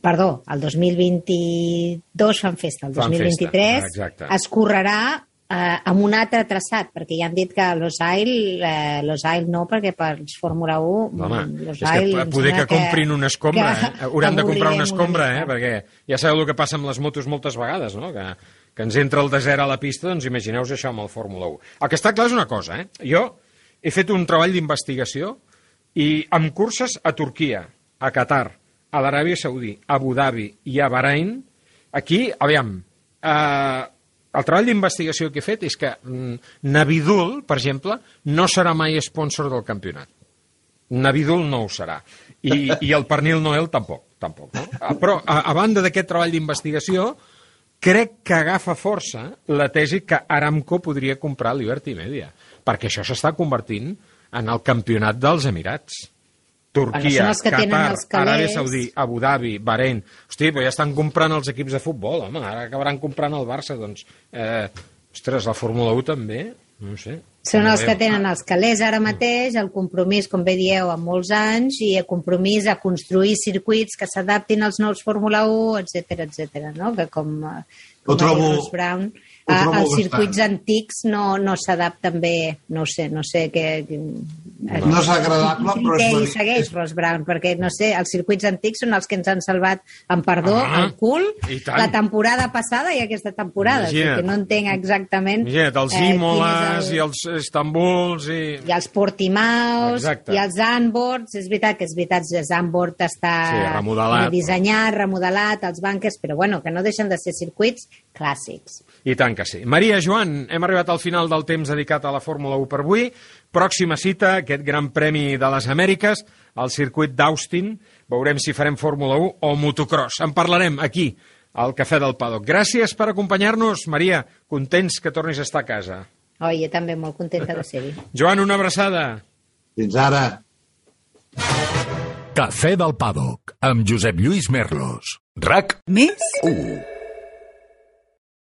perdó, el 2022 fan festa, el Fan 2023 festa, exacte. es correrà eh, amb un altre traçat, perquè ja han dit que Losail, eh, Losail no, perquè pels Fórmula 1 Home, mm, és Losail que poder sembla que comprin una escombra, que eh? Hauran de comprar una escombra, eh? mica. Perquè ja sabeu el que passa amb les motos moltes vegades, no? Que, que ens entra el desert a la pista, doncs imagineu-vos això amb el Fórmula 1. El que està clar és una cosa, eh? Jo he fet un treball d'investigació i amb curses a Turquia, a Qatar, a l'Aràbia Saudí, a Abu Dhabi i a Bahrain, aquí, aviam, eh, el treball d'investigació que he fet és que mm, Navidul, per exemple, no serà mai sponsor del campionat. Navidul no ho serà. I, i el pernil Noel tampoc. tampoc no? Ah, Però, a, a banda d'aquest treball d'investigació, crec que agafa força la tesi que Aramco podria comprar Liberty Media, perquè això s'està convertint en el campionat dels Emirats. Turquia, Qatar, els calés. Aràbia Saudí, Abu Dhabi, Bahrein... Hosti, però ja estan comprant els equips de futbol, home, ara acabaran comprant el Barça, doncs... Eh, ostres, la Fórmula 1 també? No ho sé. Són els que tenen els calés ara mateix, el compromís, com bé dieu, amb molts anys, i el compromís a construir circuits que s'adaptin als nous Fórmula 1, etc etc. no? Que com, eh, Ho com trobo- dit Ross Brown, ho a, els circuits bastant. antics no, no s'adapten bé, no sé, no sé què... No és agradable, però és Què hi segueix, Ross Brown? Perquè, no sé, els circuits antics són els que ens han salvat, en perdó, Ah, el cul, la temporada passada i aquesta temporada. Imagina't. que no entenc exactament... Imagina't, els eh, Imoles el- i els Istanbuls i... i els Portimaus, Exacte. i els Anbords, és veritat que és veritat, el Anbord està Sí, remodelat, dissenyat, remodelat, els bunkers, però bueno, que no deixen de ser circuits clàssics. I tant que sí. Maria, Joan, hem arribat al final del temps dedicat a la Fórmula 1 per avui. Pròxima cita, aquest Gran Premi de les Amèriques, al circuit d'Austin. Veurem si farem Fórmula 1 o motocross. En parlarem aquí, al Cafè del Paddock. Gràcies per acompanyar-nos, Maria. Contents que tornis a estar a casa. Oh, jo també molt contenta de ser-hi. Joan, una abraçada. Fins ara. Cafè del Paddock, amb Josep Lluís Merlos. RAC Més? 1.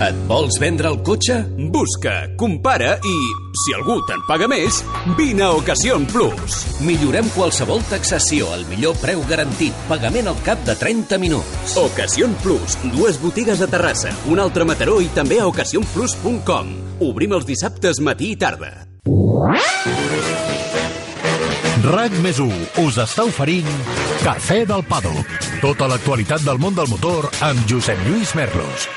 Et vols vendre el cotxe? Busca, compara i, si algú te'n paga més, vine a Ocasión Plus. Millorem qualsevol taxació al millor preu garantit, pagament al cap de 30 minuts. Ocasión Plus, dues botigues a Terrassa, un altre a Mataró i també a ocasionplus.com. Obrim els dissabtes matí i tarda. RAC més 1 us està oferint Cafè del Paddock. Tota l'actualitat del món del motor amb Josep Lluís Merlos.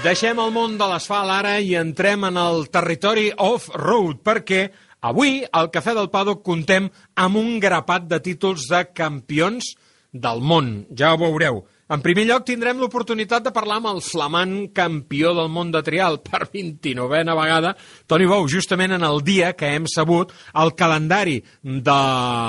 Deixem el món de l'asfalt ara i entrem en el territori off-road, perquè avui al Cafè del Paddock contem amb un grapat de títols de campions del món. Ja ho veureu. En primer lloc, tindrem l'oportunitat de parlar amb el flamant campió del món de trial per 29a vegada, Toni Bou, justament en el dia que hem sabut el calendari de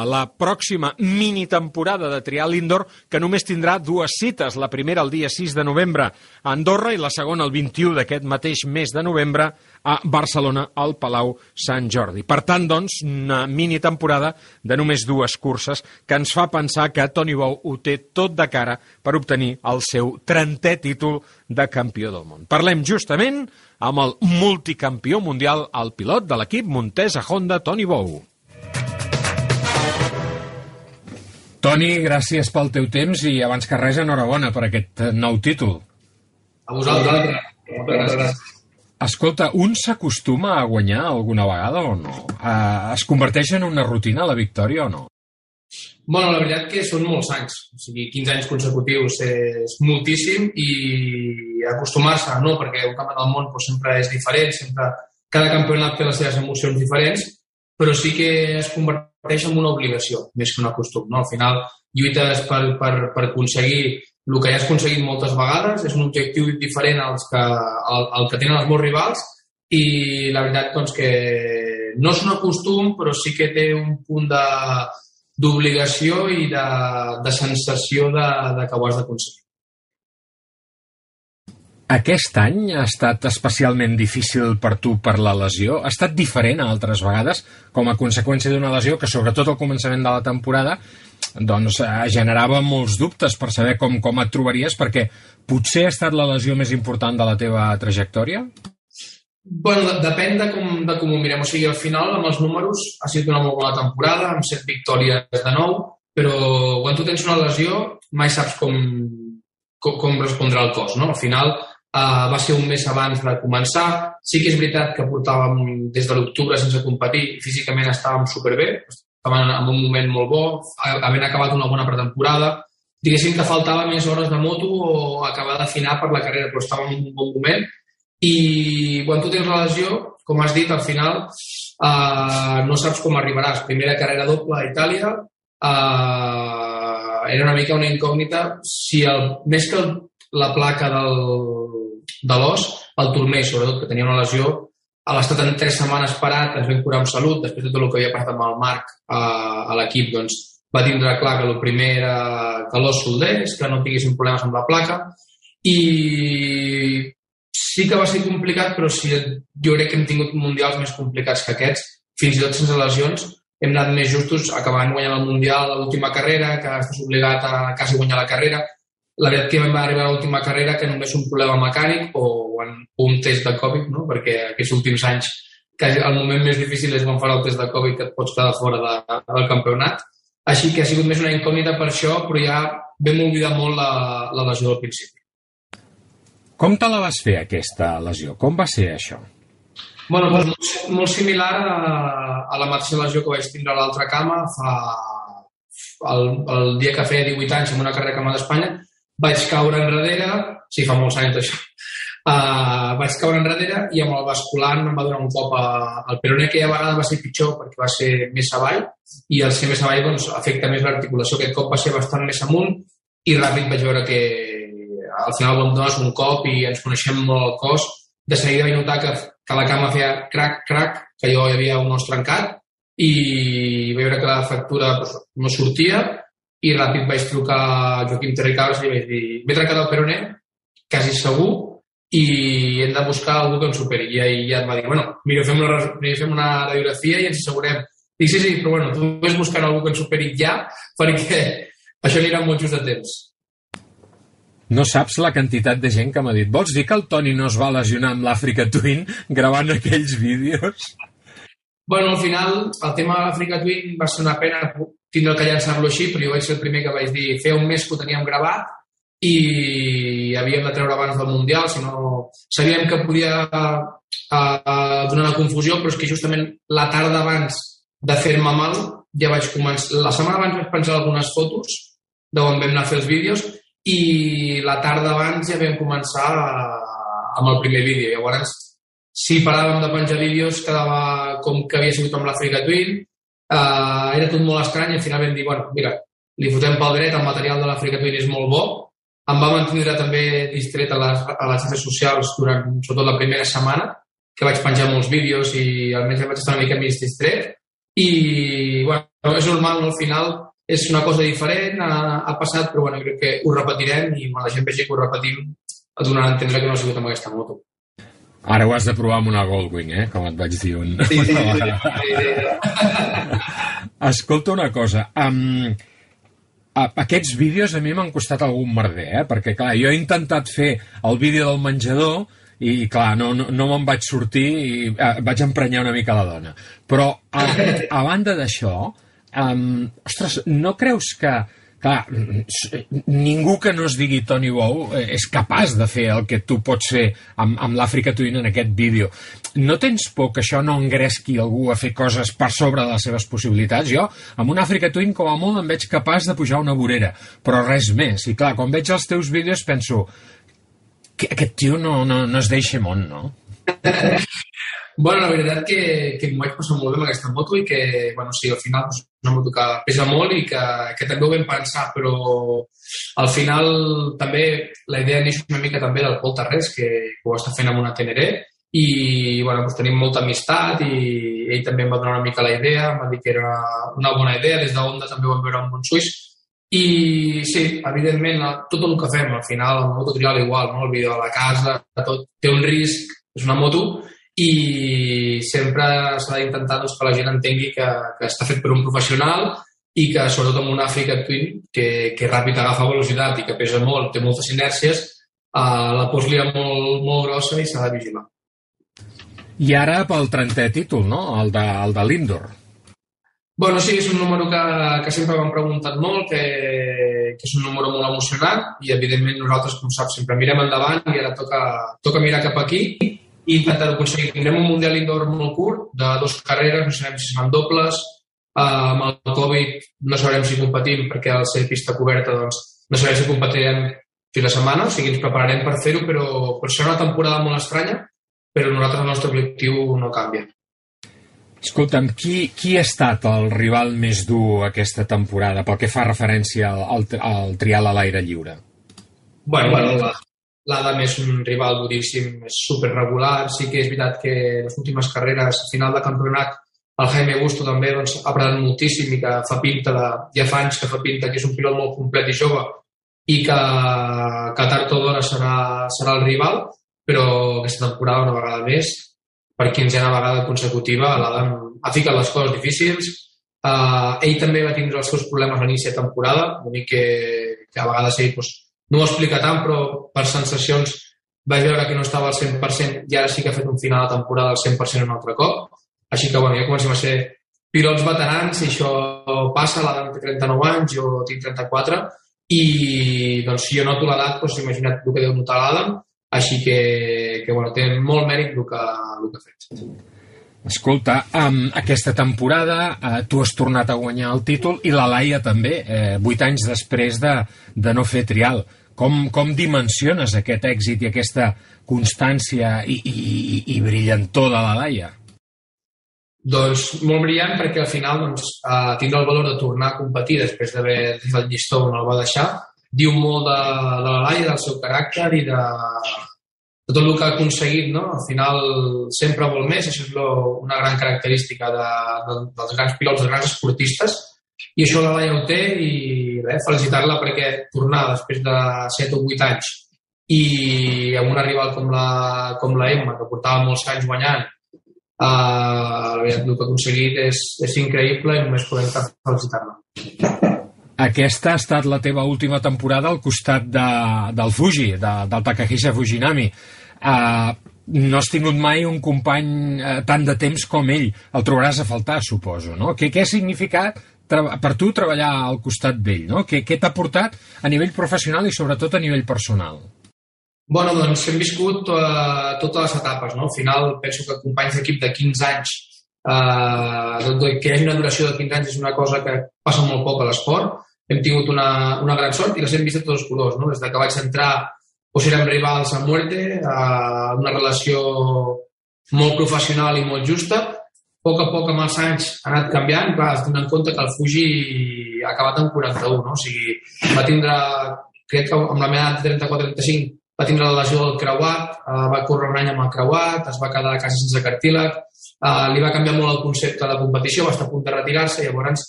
la pròxima mini temporada de trial indoor, que només tindrà dues cites, la primera el dia 6 de novembre a Andorra i la segona el 21 d'aquest mateix mes de novembre a Barcelona, al Palau Sant Jordi. Per tant, doncs, una mini temporada de només dues curses que ens fa pensar que Toni Bou ho té tot de cara per obtenir el seu 30è títol de campió del món. Parlem justament amb el multicampió mundial, el pilot de l'equip Montesa Honda, Toni Bou. Toni, gràcies pel teu temps i abans que res, enhorabona per aquest nou títol. A vosaltres. Moltes gràcies. Escolta, un s'acostuma a guanyar alguna vegada o no? Uh, es converteix en una rutina la victòria o no? Bueno, la veritat que són molts anys. O sigui, 15 anys consecutius és moltíssim i acostumar-se, no? Perquè un campionat del món doncs, sempre és diferent, sempre cada campionat té les seves emocions diferents, però sí que es converteix en una obligació, més que un acostum. No? Al final, lluites per, per, per aconseguir el que ja has aconseguit moltes vegades, és un objectiu diferent als que, al, al que tenen els meus rivals i la veritat doncs, que no és un acostum, però sí que té un punt de d'obligació i de, de sensació de, de que ho has d'aconseguir. Aquest any ha estat especialment difícil per tu per la lesió? Ha estat diferent a altres vegades com a conseqüència d'una lesió que sobretot al començament de la temporada doncs eh, generava molts dubtes per saber com, com et trobaries perquè potser ha estat la lesió més important de la teva trajectòria? Bueno, depèn de com, de com ho mirem. O sigui, al final, amb els números, ha sigut una molt bona temporada, amb set victòries de nou, però quan tu tens una lesió mai saps com, com, com respondrà el cos. No? Al final, uh, va ser un mes abans de començar. Sí que és veritat que portàvem des de l'octubre sense competir, físicament estàvem superbé, estàvem en un moment molt bo, havent acabat una bona pretemporada. Diguéssim que faltava més hores de moto o acabar d'afinar per la carrera, però estàvem en un bon moment i quan tu tens la lesió, com has dit, al final eh, no saps com arribaràs. Primera carrera doble a Itàlia, eh, era una mica una incògnita si el, més que el, la placa del, de l'os, el turmell, sobretot, que tenia una lesió, a l'estat en tres setmanes parat, es va curar amb salut, després de tot el que havia passat amb el Marc a, a l'equip, doncs va tindre clar que el primer era que l'os soldés, que no tinguessin problemes amb la placa, i sí que va ser complicat, però sí, jo crec que hem tingut mundials més complicats que aquests, fins i tot sense lesions, hem anat més justos acabant guanyant el Mundial a l'última carrera, que estàs obligat a quasi guanyar la carrera. La veritat que vam arribar a l'última carrera que només un problema mecànic o, un test de Covid, no? perquè aquests últims anys que el moment més difícil és quan farà el test de Covid que et pots quedar fora de, del campionat. Així que ha sigut més una incògnita per això, però ja vam oblidar molt la, la lesió del principi. Com te la vas fer, aquesta lesió? Com va ser això? Bueno, doncs molt, molt similar a, a la mateixa lesió que vaig tindre a l'altra cama fa el, el dia que feia 18 anys en una carrera cama d'Espanya vaig caure enrere, sí, fa molts anys això, Uh, vaig caure enrere i amb el basculant em va donar un cop a, al peroné, que a vegada va ser pitjor perquè va ser més avall i al ser més avall doncs, afecta més l'articulació. Aquest cop va ser bastant més amunt i ràpid vaig veure que al final em dones un cop i ens coneixem molt el cos. De seguida vaig notar que, que la cama feia crac, crac, que jo hi havia un os trencat i vaig veure que la fractura doncs, no sortia i ràpid vaig trucar a Joaquim Terricabres i vaig dir m'he trencat el peroné, quasi segur, i hem de buscar algú que ens superi. I ell ja em va dir, bueno, mira, fem una, fem una radiografia i ens assegurem. Dic, sí, sí, però bueno, tu ves buscant algú que ens superi ja, perquè això anirà molt just de temps. No saps la quantitat de gent que m'ha dit vols dir que el Toni no es va lesionar amb l'Àfrica Twin gravant aquells vídeos? Bueno, al final, el tema de Twin va ser una pena tindre que llançar-lo així, però jo vaig ser el primer que vaig dir feia un mes que ho teníem gravat i havíem de treure abans del Mundial, si no... Sabíem que podia uh, donar una confusió, però és que justament la tarda abans de fer-me mal ja vaig començar... La setmana abans vaig penjar algunes fotos d'on vam anar a fer els vídeos i la tarda abans ja vam començar uh, amb el primer vídeo. Llavors, si paràvem de penjar vídeos, quedava com que havia sigut amb l'Africa Twin, uh, era tot molt estrany i al final vam dir, bueno, mira, li fotem pel dret, el material de l'Africa Twin és molt bo, em va mantenir també distret a les, a les xarxes socials durant, sobretot, la primera setmana, que vaig penjar molts vídeos i almenys vaig estar una mica més distret. I, bueno, és normal, no? al final és una cosa diferent, ha, ha passat, però bueno, crec que ho repetirem i quan la gent vegi que ho repetim et donarà a entendre que no ha sigut amb aquesta moto. Ara ho has de provar amb una Goldwing, eh? com et vaig dir un... Sí, sí, sí. Escolta una cosa, um, aquests vídeos a mi m'han costat algun merder, eh? perquè clar, jo he intentat fer el vídeo del menjador i clar, no, no, no me'n vaig sortir i eh, vaig emprenyar una mica la dona. Però a, a banda d'això, um, ostres, no creus que clar, ningú que no es digui Tony Wow eh, és capaç de fer el que tu pots fer amb, amb l'Àfrica Twin en aquest vídeo. No tens por que això no engresqui algú a fer coses per sobre de les seves possibilitats? Jo, amb un Àfrica Twin, com a molt, em veig capaç de pujar una vorera, però res més. I clar, quan veig els teus vídeos penso que aquest tio no, no, no es deixa món, no? Bueno, la veritat que, que m'ho vaig passar molt bé amb aquesta moto i que, bueno, sí, al final és una moto que pesa molt i que, que també ho vam pensar, però al final també la idea neix una mica també del Pol Tarrés, que, que ho està fent amb una Teneré, i bueno, doncs tenim molta amistat i ell també em va donar una mica la idea, em va dir que era una bona idea, des d'Onda també ho vam veure amb un suís, i sí, evidentment, tot el que fem, al final, el moto trial igual, no? el vídeo de la casa, tot té un risc, és una moto, i sempre s'ha d'intentar doncs, que la gent entengui que, que està fet per un professional i que sobretot amb un Africa Twin que, que ràpid agafa velocitat i que pesa molt, té moltes inèrcies, eh, la poslia molt, molt grossa i s'ha de vigilar. I ara pel 30è títol, no? El de, el de l'Indoor. Bueno, sí, és un número que, que sempre m'han preguntat molt, que, que és un número molt emocionant i, evidentment, nosaltres, com saps, sempre mirem endavant i ara toca, toca mirar cap aquí i intentar aconseguir. Tindrem un Mundial Indoor molt curt, de dues carreres, no sabem si seran dobles, uh, amb el Covid no sabrem si competim perquè al ser pista coberta doncs, no sabem si competirem fins la setmana, o sigui, ens prepararem per fer-ho, però, però serà una temporada molt estranya, però nosaltres el nostre objectiu no canvia. Escolta'm, qui, qui ha estat el rival més dur aquesta temporada pel que fa referència al, al, al trial a l'aire lliure? Bueno, bueno la, L'Adam és un rival duríssim, és super regular. Sí que és veritat que les últimes carreres, final de campionat, el Jaime Busto també doncs, ha apretat moltíssim i que fa pinta de, ja fa anys que fa pinta que és un pilot molt complet i jove i que, que tard o d'hora serà, serà el rival, però aquesta temporada una vegada més, per quinzena vegada consecutiva, l'Adam ha ficat les coses difícils, uh, ell també va tindre els seus problemes a l'inici de temporada, una que, que a vegades ell doncs, no ho explica tant, però per sensacions vaig veure que no estava al 100% i ara sí que ha fet un final de temporada al 100% un altre cop. Així que, bueno, ja comencem a ser pilots veterans i això passa, l'Adam té 39 anys, jo tinc 34, i doncs, si jo noto l'edat, doncs imagina't el que deu notar l'Adam, així que, que bueno, té molt mèrit el que, el que ha fet. Escolta, um, aquesta temporada uh, tu has tornat a guanyar el títol i la Laia també, eh, vuit anys després de, de no fer trial. Com, com dimensiones aquest èxit i aquesta constància i, i, i brillantor de la Laia? Doncs molt brillant perquè al final doncs, eh, tindre el valor de tornar a competir després d'haver deixat el llistó on el va deixar diu molt de, de la Laia, del seu caràcter i de, de tot el que ha aconseguit, no? Al final sempre vol més, això és lo, una gran característica de, de, dels grans pilots, dels grans esportistes, i això la Laia ho té i felicitar-la perquè tornar després de 7 o 8 anys i amb una rival com la, com la Emma, que portava molts anys guanyant, eh, el que ha aconseguit és, és increïble i només podem felicitar-la. Aquesta ha estat la teva última temporada al costat de, del Fuji, de, del Takahisa Fujinami. Uh, no has tingut mai un company uh, tant de temps com ell. El trobaràs a faltar, suposo, no? Què, què ha significat per tu treballar al costat d'ell, no? Què, què t'ha portat a nivell professional i sobretot a nivell personal? Bueno, doncs hem viscut uh, totes les etapes, no? Al final penso que companys d'equip de 15 anys eh, que hagi una duració de 15 anys és una cosa que passa molt poc a l'esport. Hem tingut una, una gran sort i les hem vist de tots els colors. No? Des de que vaig entrar pues érem rivals a muerte, a una relació molt professional i molt justa. Poc a poc, amb els anys, ha anat canviant. Clar, es en compte que el Fuji ha acabat en 41, no? O sigui, va tindre, crec que amb la meva edat de 34-35, va tindre la lesió del creuat, eh, va córrer un any amb el creuat, es va quedar quasi sense cartílag, eh, li va canviar molt el concepte de competició, va estar a punt de retirar-se, llavors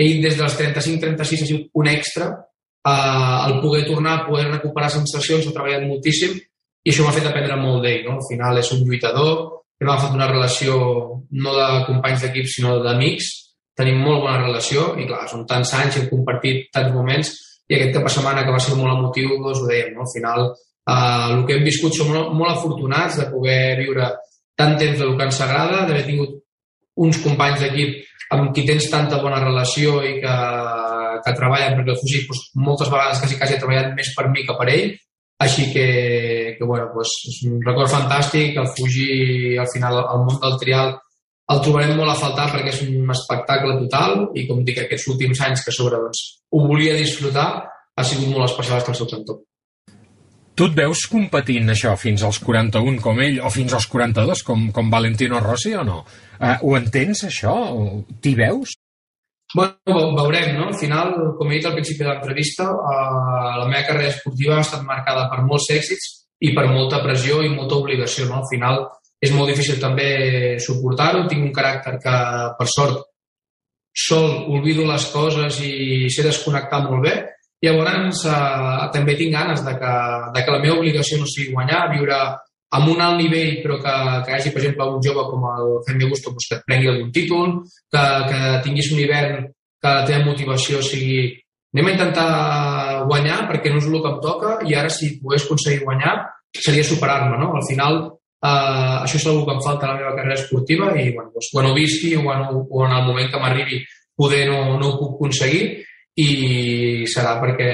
ell des dels 35-36 ha sigut un extra, eh, el poder tornar, poder recuperar sensacions, ha treballat moltíssim i això m'ha fet aprendre molt d'ell. No? Al final és un lluitador, hem agafat una relació no de companys d'equip sinó d'amics, tenim molt bona relació i clar, són tants anys, hem compartit tants moments i aquest cap de setmana que va ser molt emotiu, doncs ho dèiem, no? al final eh, el que hem viscut som molt, molt afortunats de poder viure tant temps del que ens agrada, d'haver tingut uns companys d'equip amb qui tens tanta bona relació i que, que treballen, perquè el Fuji doncs, moltes vegades quasi, quasi ha treballat més per mi que per ell, així que, que bueno, doncs, és un record fantàstic, el Fuji al final al món del trial el trobarem molt a faltar perquè és un espectacle total i com dic, aquests últims anys que sobre doncs, ho volia disfrutar ha sigut molt especial estar al seu cantó. Tu et veus competint això fins als 41 com ell o fins als 42 com, com Valentino Rossi o no? Uh, ho entens això? T'hi veus? Bueno, veurem, no? Al final, com he dit al principi de l'entrevista, uh, la meva carrera esportiva ha estat marcada per molts èxits i per molta pressió i molta obligació, no? Al final és molt difícil també suportar-ho, tinc un caràcter que, per sort, sol olvido les coses i sé desconnectar molt bé, Llavors, eh, també tinc ganes de que, de que la meva obligació no sigui guanyar, viure amb un alt nivell, però que, que hagi, per exemple, un jove com el Jaime Gusto doncs, que et prengui algun títol, que, que tinguis un hivern que la teva motivació sigui anem a intentar guanyar perquè no és el que em toca i ara si pogués aconseguir guanyar seria superar-me, no? Al final eh, això és una que em falta a la meva carrera esportiva i bueno, doncs, quan ho visqui o en, o en el moment que m'arribi poder no, no ho puc aconseguir i serà perquè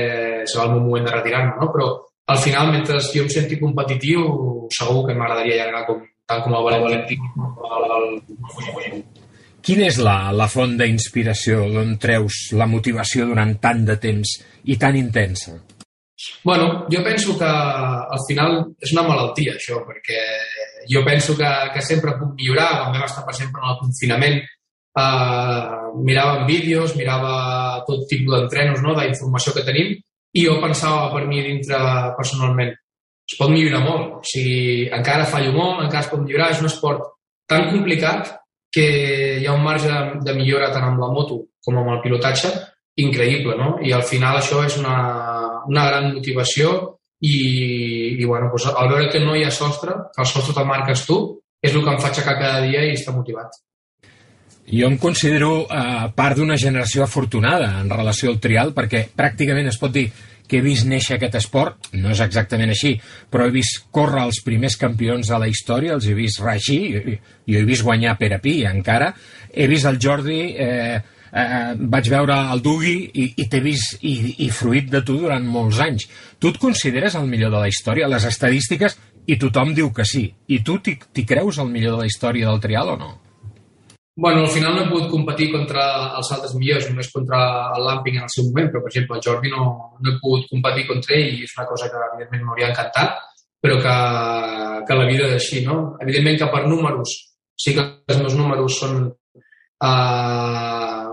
serà el meu moment de retirar-me, no? Però al final, mentre jo em senti competitiu, segur que m'agradaria allargar com, tant com el Valentí el, el, Quina és la, la font d'inspiració d'on treus la motivació durant tant de temps i tan intensa? Bueno, jo penso que al final és una malaltia, això, perquè jo penso que, que sempre puc millorar. Quan vam estar, per exemple, en el confinament, eh, mirava vídeos, mirava tot tipus d'entrenos, no?, d'informació que tenim, i jo pensava per mi dintre personalment, es pot millorar molt, o sigui, encara fallo molt, encara es pot millorar, és un esport tan complicat que hi ha un marge de, millora tant amb la moto com amb el pilotatge increïble, no? I al final això és una, una gran motivació i, i bueno, doncs al veure que no hi ha sostre, que el sostre te'l marques tu, és el que em fa aixecar cada dia i estar motivat. Jo em considero eh, part d'una generació afortunada en relació al trial, perquè pràcticament es pot dir que he vist néixer aquest esport, no és exactament així, però he vist córrer els primers campions de la història, els he vist reeixir, jo he vist guanyar Pere Pi encara, he vist el Jordi, eh, eh, vaig veure el Dugui i, i t'he vist i, i fruit de tu durant molts anys. Tu et consideres el millor de la història? Les estadístiques, i tothom diu que sí. I tu t'hi creus el millor de la història del trial o no? Bueno, al final no he pogut competir contra els altres millors, només contra el Lamping en el seu moment, però, per exemple, el Jordi no, no he pogut competir contra ell i és una cosa que, evidentment, m'hauria encantat, però que, que la vida és així, no? Evidentment que per números, sí que els meus números són eh,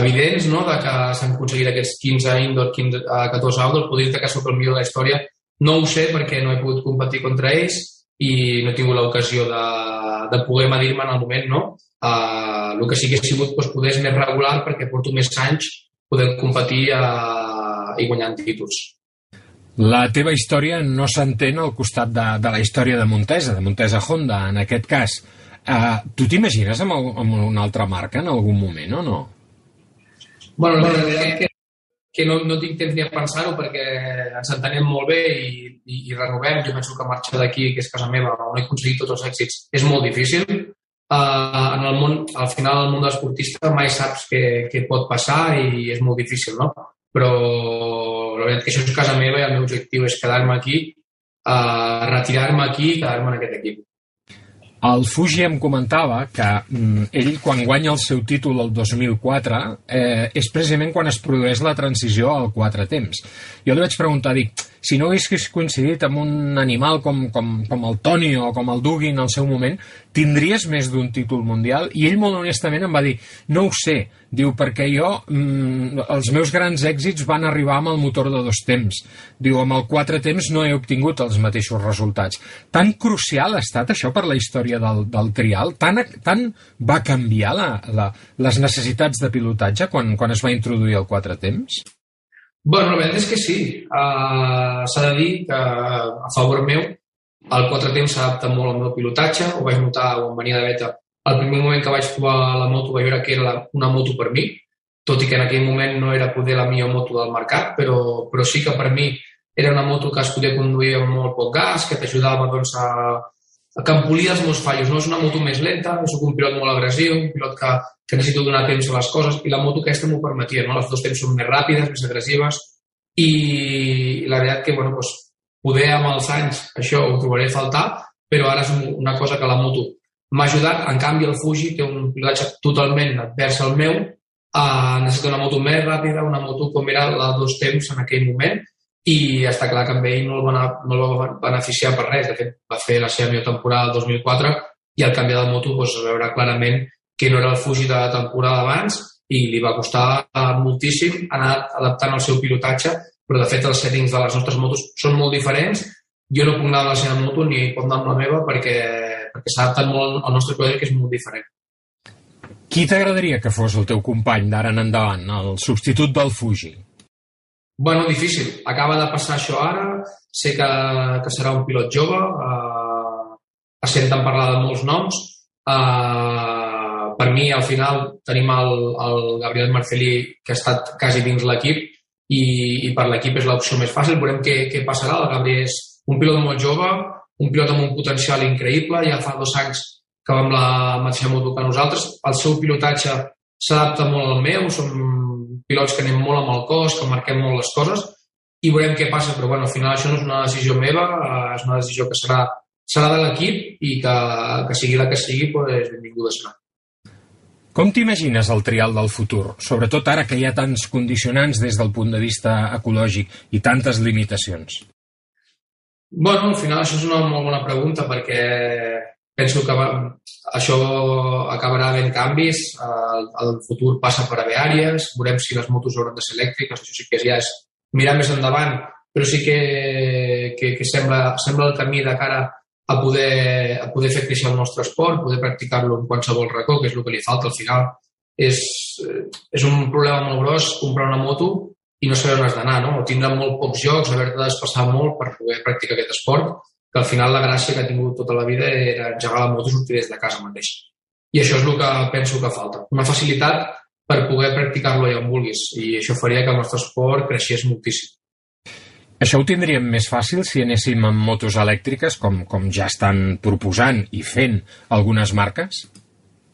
evidents, no?, de que s'han aconseguit aquests 15 indoor, 15, uh, 14 outdoor, podria dir que sóc el millor de la història. No ho sé perquè no he pogut competir contra ells i no he tingut l'ocasió de, de poder medir-me en el moment, no? Uh, el que sí que he sigut doncs, poder és més regular perquè porto més anys poder competir uh, i guanyant títols. La teva història no s'entén al costat de, de la història de Montesa, de Montesa Honda, en aquest cas. Uh, tu t'imagines amb, el, amb una altra marca en algun moment o no? Bueno, la veritat que, que no, no tinc temps ni a pensar-ho perquè ens entenem molt bé i, i, i renovem. Jo penso que marxar d'aquí, que és casa meva, on he aconseguit tots els èxits, és molt difícil uh, en el món, al final el món de mai saps què, què pot passar i és molt difícil, no? Però la veritat que això és casa meva i el meu objectiu és quedar-me aquí, uh, retirar-me aquí i quedar-me en aquest equip. El Fuji em comentava que mm, ell, quan guanya el seu títol el 2004, eh, és precisament quan es produeix la transició al quatre temps. Jo li vaig preguntar, dic, si no hagués coincidit amb un animal com, com, com el Toni o com el Dugin en el seu moment, tindries més d'un títol mundial? I ell molt honestament em va dir, no ho sé, diu, perquè jo, mm, els meus grans èxits van arribar amb el motor de dos temps. Diu, amb el quatre temps no he obtingut els mateixos resultats. Tan crucial ha estat això per la història del, del trial? Tan, tan va canviar la, la, les necessitats de pilotatge quan, quan es va introduir el quatre temps? Bueno, la veritat és que sí. Uh, S'ha de dir que, a favor meu, el quatre temps s'adapta molt al meu pilotatge. Ho vaig notar quan venia de beta. El primer moment que vaig provar la moto vaig veure que era la, una moto per mi, tot i que en aquell moment no era poder la millor moto del mercat, però, però sí que per mi era una moto que es podia conduir amb molt poc gas, que t'ajudava doncs, a, que em polia els meus fallos. No és una moto més lenta, soc un pilot molt agressiu, un pilot que que necessito donar temps a les coses i la moto aquesta m'ho permetia, no? Les dos temps són més ràpides, més agressives i la veritat que, bueno, doncs, poder amb els anys això ho trobaré a faltar, però ara és una cosa que la moto m'ha ajudat. En canvi, el Fuji té un pilotatge totalment advers al meu, uh, necessita una moto més ràpida, una moto com era la dos temps en aquell moment, i està clar que amb ell no el, va, no el va beneficiar per res. De fet, va fer la seva millor temporada el 2004 i al canviar de moto doncs, es veurà clarament que no era el Fuji de la temporada abans i li va costar eh, moltíssim anar adaptant el seu pilotatge, però de fet els settings de les nostres motos són molt diferents. Jo no puc anar amb la seva moto ni pot anar amb la meva perquè, perquè s'adapten molt al nostre pilot que és molt diferent. Qui t'agradaria que fos el teu company d'ara en endavant, el substitut del Fuji? Bueno, difícil. Acaba de passar això ara. Sé que, que serà un pilot jove. Eh, senten parlar de molts noms. Eh, per mi, al final, tenim el, el Gabriel Marcelí, que ha estat quasi dins l'equip, i, i per l'equip és l'opció més fàcil. Veurem què, què passarà. El Gabriel és un pilot molt jove, un pilot amb un potencial increïble, ja fa dos anys que va amb la mateixa moto que nosaltres. El seu pilotatge s'adapta molt al meu, som pilots que anem molt amb el cos, que marquem molt les coses, i veurem què passa, però bueno, al final això no és una decisió meva, eh, és una decisió que serà, serà de l'equip i que, que sigui la que sigui, doncs benvinguda serà. Com t'imagines el trial del futur, sobretot ara que hi ha tants condicionants des del punt de vista ecològic i tantes limitacions? Bueno, al final això és una molt bona pregunta perquè penso que va, això acabarà havent canvis, el, el futur passa per haver àrees, veurem si les motos hauran de ser elèctriques, això sí que ja és mirar més endavant, però sí que, que, que sembla, sembla el camí de cara a poder, a poder fer créixer el nostre esport, poder practicar-lo en qualsevol racó, que és el que li falta al final. És, és un problema molt gros comprar una moto i no saber on has d'anar, no? O tindre molt pocs jocs, haver-te de desplaçar molt per poder practicar aquest esport, que al final la gràcia que ha tingut tota la vida era engegar la moto i sortir des de casa mateix. I això és el que penso que falta. Una facilitat per poder practicar-lo allà on vulguis. I això faria que el nostre esport creixés moltíssim. Això ho tindríem més fàcil si anéssim amb motos elèctriques, com, com ja estan proposant i fent algunes marques?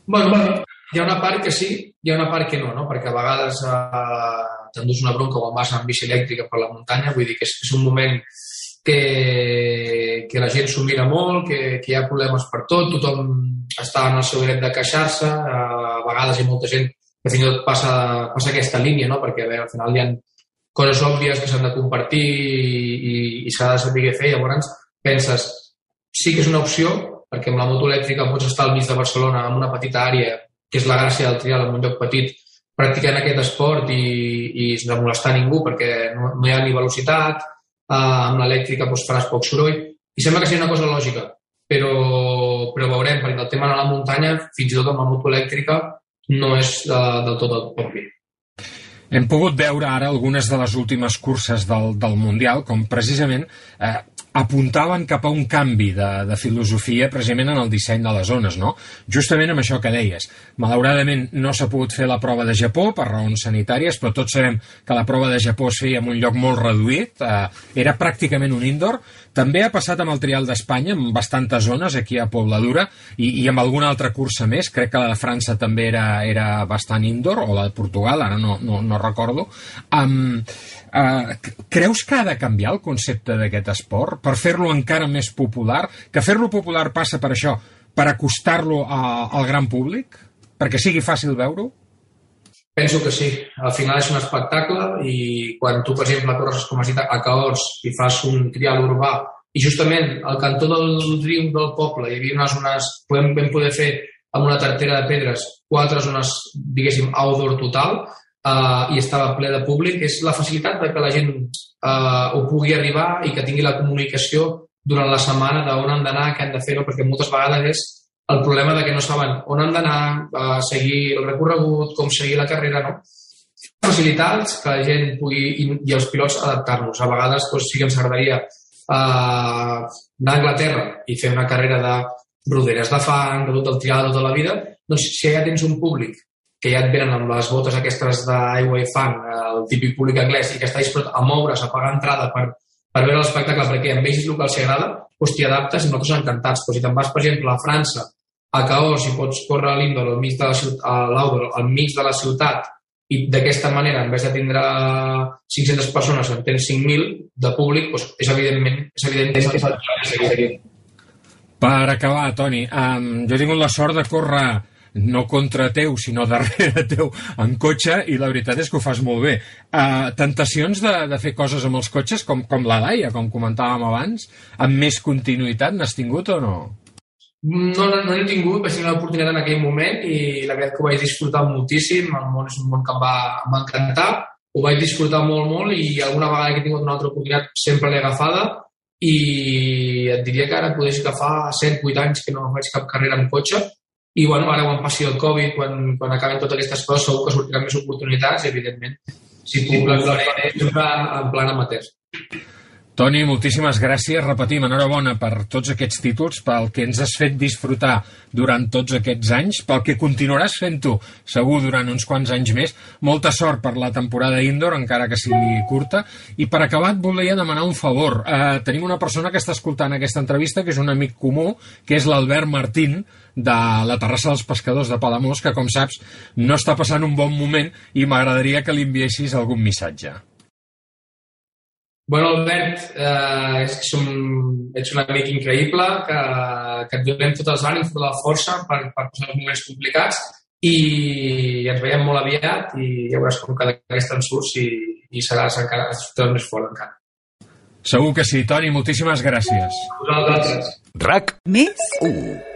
Bueno, bueno, hi ha una part que sí, hi ha una part que no, no? perquè a vegades eh, t'endús una bronca quan vas amb bici elèctrica per la muntanya, vull dir que és, és un moment que, que la gent s'ho mira molt, que, que hi ha problemes per tot, tothom està en el seu dret de queixar-se, a vegades hi ha molta gent que fins i tot passa, passa aquesta línia, no? perquè veure, al final hi ha coses òbvies que s'han de compartir i, i s'ha de saber fer, llavors penses, sí que és una opció, perquè amb la moto elèctrica pots estar al mig de Barcelona en una petita àrea, que és la gràcia del trial, en un lloc petit, practicant aquest esport i, i sense molestar ningú perquè no, no hi ha ni velocitat, eh, amb l'elèctrica doncs, faràs poc soroll, i sembla que sigui una cosa lògica, però, però veurem, perquè el tema a la muntanya, fins i tot amb la moto elèctrica, no és de, del tot propi. Hem pogut veure ara algunes de les últimes curses del, del Mundial, com precisament eh, apuntaven cap a un canvi de, de filosofia precisament en el disseny de les zones, no? Justament amb això que deies. Malauradament no s'ha pogut fer la prova de Japó per raons sanitàries, però tots sabem que la prova de Japó es feia en un lloc molt reduït, eh, era pràcticament un indoor. També ha passat amb el trial d'Espanya, amb bastantes zones, aquí a Pobladura, i, i amb alguna altra cursa més. Crec que la de França també era, era bastant indoor, o la de Portugal, ara no, no, no recordo. Um, uh, creus que ha de canviar el concepte d'aquest esport? per fer-lo encara més popular, que fer-lo popular passa per això, per acostar-lo al gran públic, perquè sigui fàcil veure-ho? Penso que sí. Al final és un espectacle i quan tu, per exemple, corres com has dit, a Caors i fas un trial urbà i justament al cantó del riu del poble hi havia unes zones, podem, vam poder fer amb una tartera de pedres, quatre zones, diguéssim, outdoor total, uh, i estava ple de públic, és la facilitat de que la gent uh, ho pugui arribar i que tingui la comunicació durant la setmana d'on han d'anar, què han de fer, perquè moltes vegades és el problema de que no saben on han d'anar, uh, seguir el recorregut, com seguir la carrera, no? Facilitats que la gent pugui, i, i els pilots adaptar-nos. A vegades doncs, sí que ens agradaria uh, anar a Anglaterra i fer una carrera de roderes de fang, de tot el trial de tota la vida, doncs si ja tens un públic que ja et venen amb les botes aquestes d'aigua i fang, el típic públic anglès, i que està disposat a moure's, a pagar entrada per, per veure l'espectacle, perquè en vegis local s'hi agrada, doncs t'hi adaptes i nosaltres encantats. Però si te'n vas, per exemple, a França, a Caos, i pots córrer a l'Indor, al mig de la ciutat, a al mig de la ciutat, i d'aquesta manera, en vez de tindre 500 persones, en tens 5.000 de públic, doncs és evidentment, és evident que és el Per acabar, Toni, um, jo he tingut la sort de córrer no contra teu, sinó darrere teu en cotxe, i la veritat és que ho fas molt bé. Uh, tentacions de, de fer coses amb els cotxes, com, com la Laia, com comentàvem abans, amb més continuïtat n'has tingut o no? No, no, no n'he tingut, vaig tenir l'oportunitat en aquell moment i la veritat que ho vaig disfrutar moltíssim, el món és un món que em va, em va encantar, ho vaig disfrutar molt, molt i alguna vegada que he tingut una altra oportunitat sempre l'he agafada i et diria que ara podés agafar 7-8 anys que no faig cap carrera en cotxe i bueno, ara quan passi el Covid, quan, quan acaben totes aquestes coses, segur que sortiran més oportunitats evidentment, si puc, les faré sempre en plan amateur. Toni, moltíssimes gràcies. Repetim, enhorabona per tots aquests títols, pel que ens has fet disfrutar durant tots aquests anys, pel que continuaràs fent tu, segur, durant uns quants anys més. Molta sort per la temporada indoor, encara que sigui curta. I per acabar et volia demanar un favor. Eh, tenim una persona que està escoltant aquesta entrevista, que és un amic comú, que és l'Albert Martín, de la terrassa dels pescadors de Palamós, que, com saps, no està passant un bon moment i m'agradaria que li enviessis algun missatge. Bueno, Albert, eh, és que som, ets un amic increïble, que, que et donem tots els ànims, tota la força per, per passar els moments complicats i ens veiem molt aviat i ja veuràs com cada vegada en surts i, i seràs encara tot més fort encara. Segur que sí, Toni, moltíssimes gràcies. A vosaltres. RAC Més 1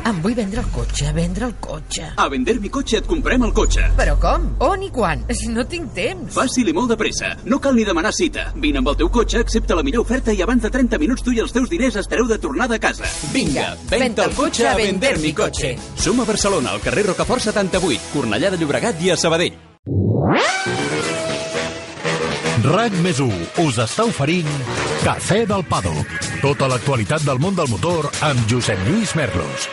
Em vull vendre el cotxe, vendre el cotxe. A Vender mi cotxe et comprem el cotxe. Però com? On i quan? Si no tinc temps. Fàcil i molt de pressa. No cal ni demanar cita. Vine amb el teu cotxe, accepta la millor oferta i abans de 30 minuts tu i els teus diners estareu de tornada a casa. Vinga, venta el cotxe a Vender mi cotxe. Som a Barcelona, al carrer Rocafort 78, Cornellà de Llobregat i a Sabadell. RAC més 1 us està oferint Cafè del Pado. Tota l'actualitat del món del motor amb Josep Lluís Merlos.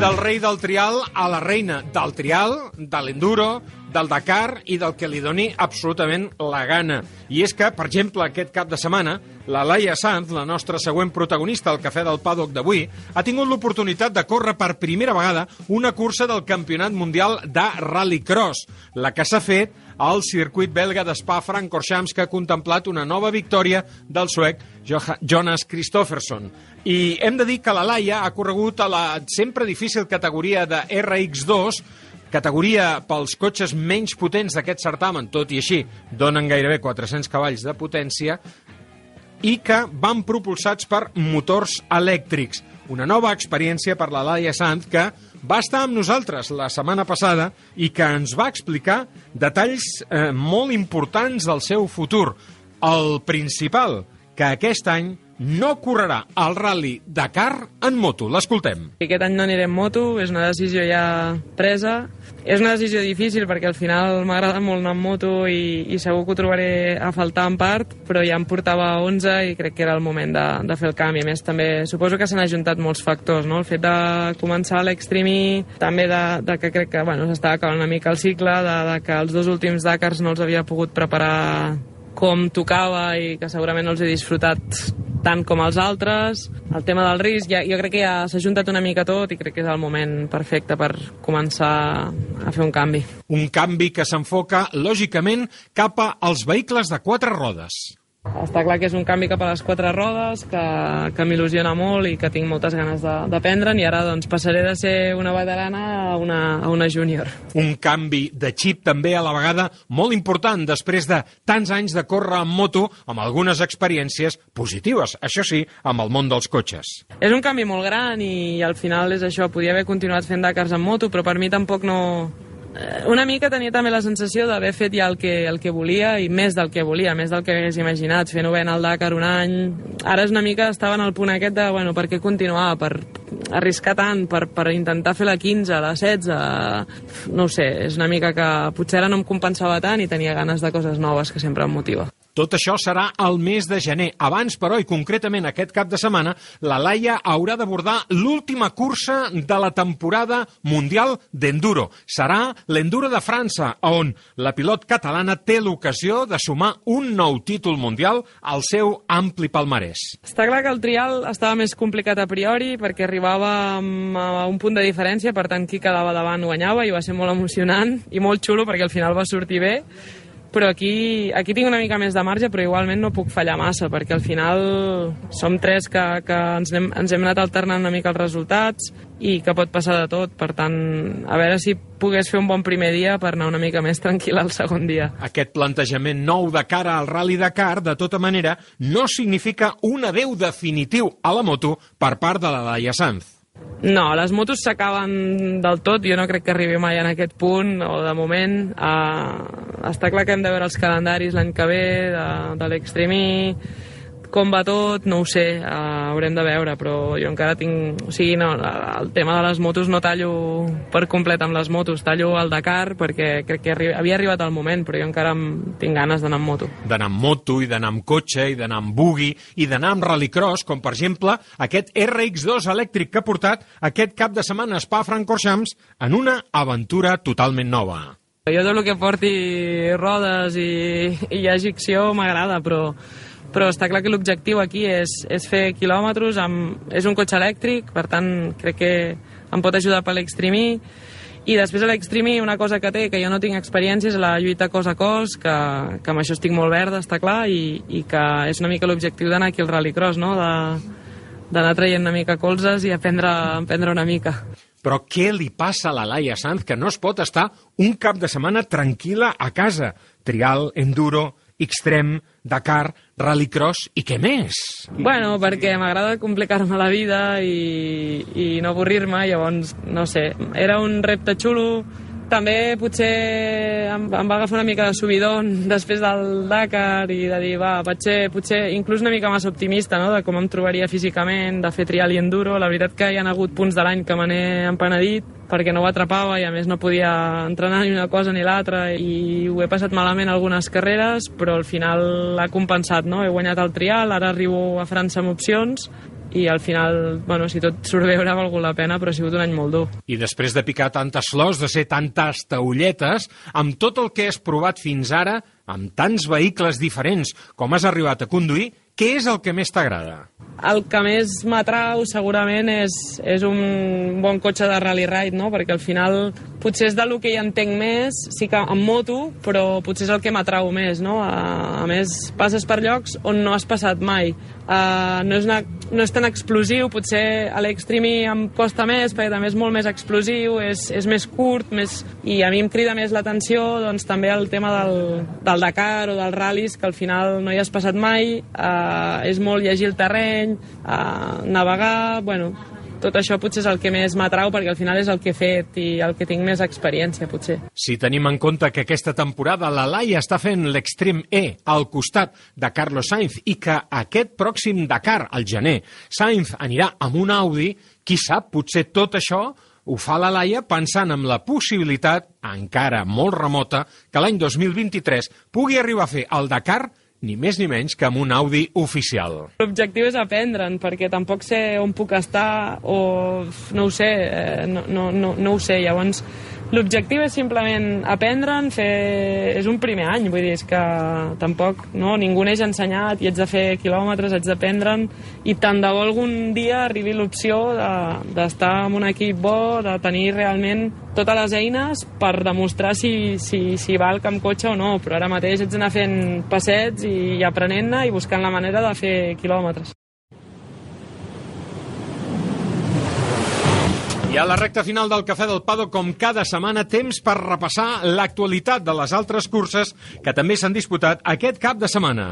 Del rei del trial a la reina del trial, de l'enduro, del Dakar i del que li doni absolutament la gana. I és que, per exemple, aquest cap de setmana, la Laia Sanz, la nostra següent protagonista al Cafè del Paddock d'avui, ha tingut l'oportunitat de córrer per primera vegada una cursa del Campionat Mundial de Rallycross, la que s'ha fet al circuit belga d'Spa-Francorchamps, que ha contemplat una nova victòria del suec Jonas Christofferson. I hem de dir que la Laia ha corregut a la sempre difícil categoria de RX2, categoria pels cotxes menys potents d'aquest certamen, tot i així donen gairebé 400 cavalls de potència, i que van propulsats per motors elèctrics. Una nova experiència per la Laia Sant que va estar amb nosaltres la setmana passada i que ens va explicar detalls eh, molt importants del seu futur. El principal, que aquest any no correrà el Rally Dakar en moto. L'escoltem. Aquest any no aniré en moto, és una decisió ja presa. És una decisió difícil perquè al final m'agrada molt anar en moto i, i segur que ho trobaré a faltar en part, però ja em portava 11 i crec que era el moment de, de fer el canvi. A més, també suposo que s'han ajuntat molts factors, no? El fet de començar l'extremi, també de, de que crec que bueno, s'estava acabant una mica el cicle, de, de que els dos últims Dakars no els havia pogut preparar com tocava i que segurament no els he disfrutat tant com els altres. El tema del risc, ja, jo crec que ja s'ha juntat una mica tot i crec que és el moment perfecte per començar a fer un canvi. Un canvi que s'enfoca, lògicament, cap als vehicles de quatre rodes. Està clar que és un canvi cap a les quatre rodes, que, que m'il·lusiona molt i que tinc moltes ganes d'aprendre'n i ara doncs, passaré de ser una veterana a una, a una júnior. Un canvi de xip també a la vegada molt important després de tants anys de córrer amb moto amb algunes experiències positives, això sí, amb el món dels cotxes. És un canvi molt gran i al final és això, podia haver continuat fent Dakars amb moto, però per mi tampoc no, una mica tenia també la sensació d'haver fet ja el que, el que volia i més del que volia, més del que hagués imaginat, fer novena al Dakar un any... Ara és una mica, estava en el punt aquest de, bueno, per què continuar, per arriscar tant, per, per intentar fer la 15, la 16... No sé, és una mica que potser ara no em compensava tant i tenia ganes de coses noves que sempre em motiva. Tot això serà el mes de gener. Abans, però, i concretament aquest cap de setmana, la Laia haurà d'abordar l'última cursa de la temporada mundial d'enduro. Serà l'Enduro de França, on la pilot catalana té l'ocasió de sumar un nou títol mundial al seu ampli palmarès. Està clar que el trial estava més complicat a priori perquè arribava a un punt de diferència, per tant qui quedava davant guanyava i va ser molt emocionant i molt xulo perquè al final va sortir bé però aquí, aquí tinc una mica més de marge, però igualment no puc fallar massa, perquè al final som tres que, que ens, hem, ens hem anat alternant una mica els resultats i que pot passar de tot. Per tant, a veure si pogués fer un bon primer dia per anar una mica més tranquil al segon dia. Aquest plantejament nou de cara al Rally Dakar, de tota manera, no significa un adeu definitiu a la moto per part de la Laia Sanz. No, les motos s'acaben del tot, jo no crec que arribi mai en aquest punt, o de moment. Uh, està clar que hem de veure els calendaris l'any que ve de, de l'Extremi, com va tot, no ho sé, uh, haurem de veure, però jo encara tinc... O sigui, no, el tema de les motos no tallo per complet amb les motos, tallo el Dakar perquè crec que arri havia arribat el moment, però jo encara tinc ganes d'anar amb moto. D'anar amb moto i d'anar amb cotxe i d'anar amb buggy i d'anar amb rallycross, com per exemple aquest RX2 elèctric que ha portat aquest cap de setmana a Spa-Francorchamps en una aventura totalment nova. Jo tot el que porti rodes i, i hi hagi acció m'agrada, però però està clar que l'objectiu aquí és, és fer quilòmetres, amb, és un cotxe elèctric, per tant crec que em pot ajudar per l'extremi, i després a l'extremi una cosa que té, que jo no tinc experiència, és la lluita cos a cos, que, que amb això estic molt verda, està clar, i, i que és una mica l'objectiu d'anar aquí al rallycross, no? d'anar traient una mica colzes i aprendre, aprendre una mica. Però què li passa a la Laia Sanz que no es pot estar un cap de setmana tranquil·la a casa? Trial, enduro, extrem, Dakar, rallycross i què més? Bueno, perquè m'agrada complicar-me la vida i, i no avorrir-me, llavors, no sé, era un repte xulo, també potser em, em va agafar una mica de subidon després del Dakar i de dir, va, potser, potser inclús una mica més optimista, no?, de com em trobaria físicament, de fer trial i enduro. La veritat que hi ha hagut punts de l'any que me n'he empenedit perquè no ho atrapava i a més no podia entrenar ni una cosa ni l'altra i ho he passat malament algunes carreres, però al final ha compensat, no? He guanyat el trial, ara arribo a França amb opcions i al final, bueno, si tot surt bé haurà valgut la pena, però ha sigut un any molt dur. I després de picar tantes flors, de ser tantes taulletes, amb tot el que has provat fins ara, amb tants vehicles diferents com has arribat a conduir, què és el que més t'agrada? El que més m'atrau segurament és, és un bon cotxe de rally ride, no? perquè al final potser és del que hi entenc més, sí que en moto, però potser és el que m'atrau més. No? A, a més, passes per llocs on no has passat mai. Uh, no, és una, no és tan explosiu, potser a l'extremi em costa més perquè també és molt més explosiu, és, és més curt més, i a mi em crida més l'atenció doncs, també el tema del, del Dakar o dels ral·lis que al final no hi has passat mai, uh, és molt llegir el terreny, uh, navegar, bueno, tot això potser és el que més m'atrau perquè al final és el que he fet i el que tinc més experiència, potser. Si tenim en compte que aquesta temporada la Laia està fent l'Extreme E al costat de Carlos Sainz i que aquest pròxim Dakar, al gener, Sainz anirà amb un Audi, qui sap, potser tot això ho fa la Laia pensant en la possibilitat, encara molt remota, que l'any 2023 pugui arribar a fer el Dakar ni més ni menys que amb un Audi oficial. L'objectiu és aprendre'n, perquè tampoc sé on puc estar o no ho sé, eh, no, no, no, no ho sé. Llavors, l'objectiu és simplement aprendre'n, fer... és un primer any, vull dir, és que tampoc no, ningú n'és ensenyat i ets de fer quilòmetres, ets d'aprendre'n i tant de bo algun dia arribi l'opció d'estar de, en un equip bo, de tenir realment totes les eines per demostrar si, si, si val camp cotxe o no, però ara mateix ets d'anar fent passets i, i aprenent-ne i buscant la manera de fer quilòmetres. I a la recta final del Cafè del Pado, com cada setmana, temps per repassar l'actualitat de les altres curses que també s'han disputat aquest cap de setmana.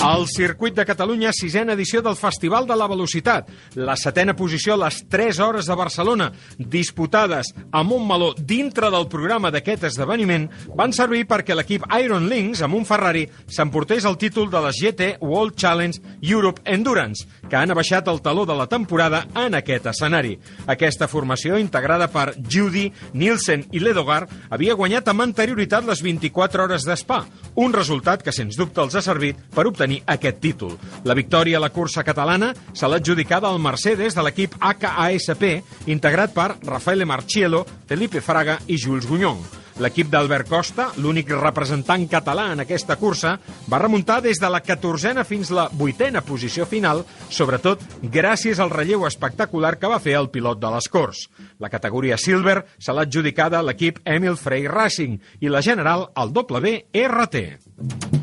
El circuit de Catalunya, sisena edició del Festival de la Velocitat. La setena posició a les 3 hores de Barcelona, disputades a Montmeló dintre del programa d'aquest esdeveniment, van servir perquè l'equip Iron Links, amb un Ferrari, s'emportés el títol de les GT World Challenge Europe Endurance, que han abaixat el taló de la temporada en aquest escenari. Aquesta formació, integrada per Judy, Nielsen i Ledogar, havia guanyat amb anterioritat les 24 hores d'Espa, un resultat que, sens dubte, els ha servit per obtenir obtenir aquest títol. La victòria a la cursa catalana se l'ha adjudicada al Mercedes de l'equip HASP, integrat per Rafael Marchielo, Felipe Fraga i Jules Gunyong. L'equip d'Albert Costa, l'únic representant català en aquesta cursa, va remuntar des de la 14a fins la 8a posició final, sobretot gràcies al relleu espectacular que va fer el pilot de les Corts. La categoria Silver se l'ha adjudicada l'equip Emil Frey Racing i la general al WRT.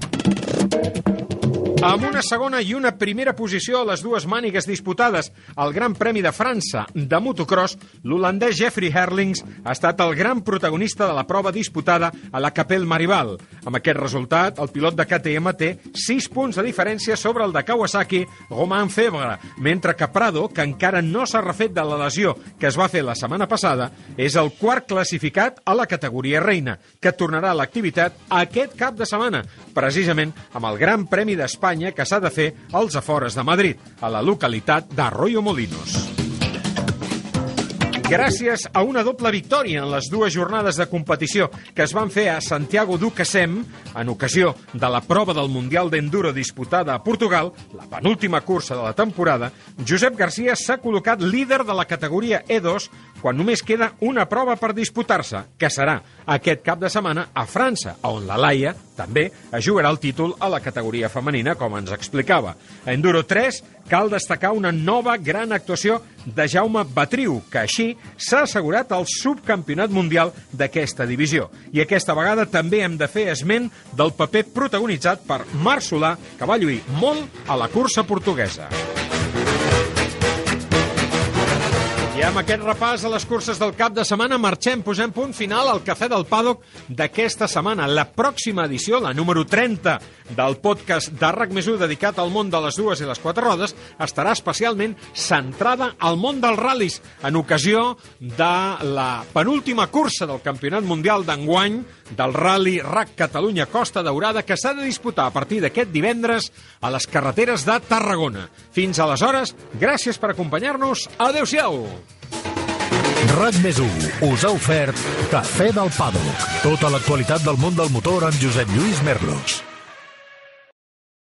Amb una segona i una primera posició a les dues mànigues disputades al Gran Premi de França de motocross, l'holandès Jeffrey Herlings ha estat el gran protagonista de la prova disputada a la Capelle Maribal. Amb aquest resultat, el pilot de KTM té 6 punts de diferència sobre el de Kawasaki, Romain Febre, mentre que Prado, que encara no s'ha refet de la lesió que es va fer la setmana passada, és el quart classificat a la categoria reina, que tornarà a l'activitat aquest cap de setmana, precisament amb el Gran Premi d'Espanya Espanya que s'ha de fer als afores de Madrid, a la localitat d'Arroyo Molinos. Gràcies a una doble victòria en les dues jornades de competició que es van fer a Santiago Casem, en ocasió de la prova del Mundial d'Enduro disputada a Portugal, la penúltima cursa de la temporada, Josep Garcia s'ha col·locat líder de la categoria E2 quan només queda una prova per disputar-se, que serà aquest cap de setmana a França, on la Laia també es jugarà el títol a la categoria femenina, com ens explicava. A Enduro 3 cal destacar una nova gran actuació de Jaume Batriu, que així s'ha assegurat el subcampionat mundial d'aquesta divisió. I aquesta vegada també hem de fer esment del paper protagonitzat per Marc Solà, que va lluir molt a la cursa portuguesa. I amb aquest repàs a les curses del cap de setmana marxem, posem punt final al Cafè del Paddock d'aquesta setmana. La pròxima edició, la número 30 del podcast de RAC més dedicat al món de les dues i les quatre rodes, estarà especialment centrada al món dels ral·lis, en ocasió de la penúltima cursa del Campionat Mundial d'enguany del Rally RAC Catalunya Costa Daurada que s'ha de disputar a partir d'aquest divendres a les carreteres de Tarragona. Fins aleshores, gràcies per acompanyar-nos. Adéu-siau! RAC més us ha ofert Cafè del Pàdoc. Tota l'actualitat del món del motor amb Josep Lluís Merlos.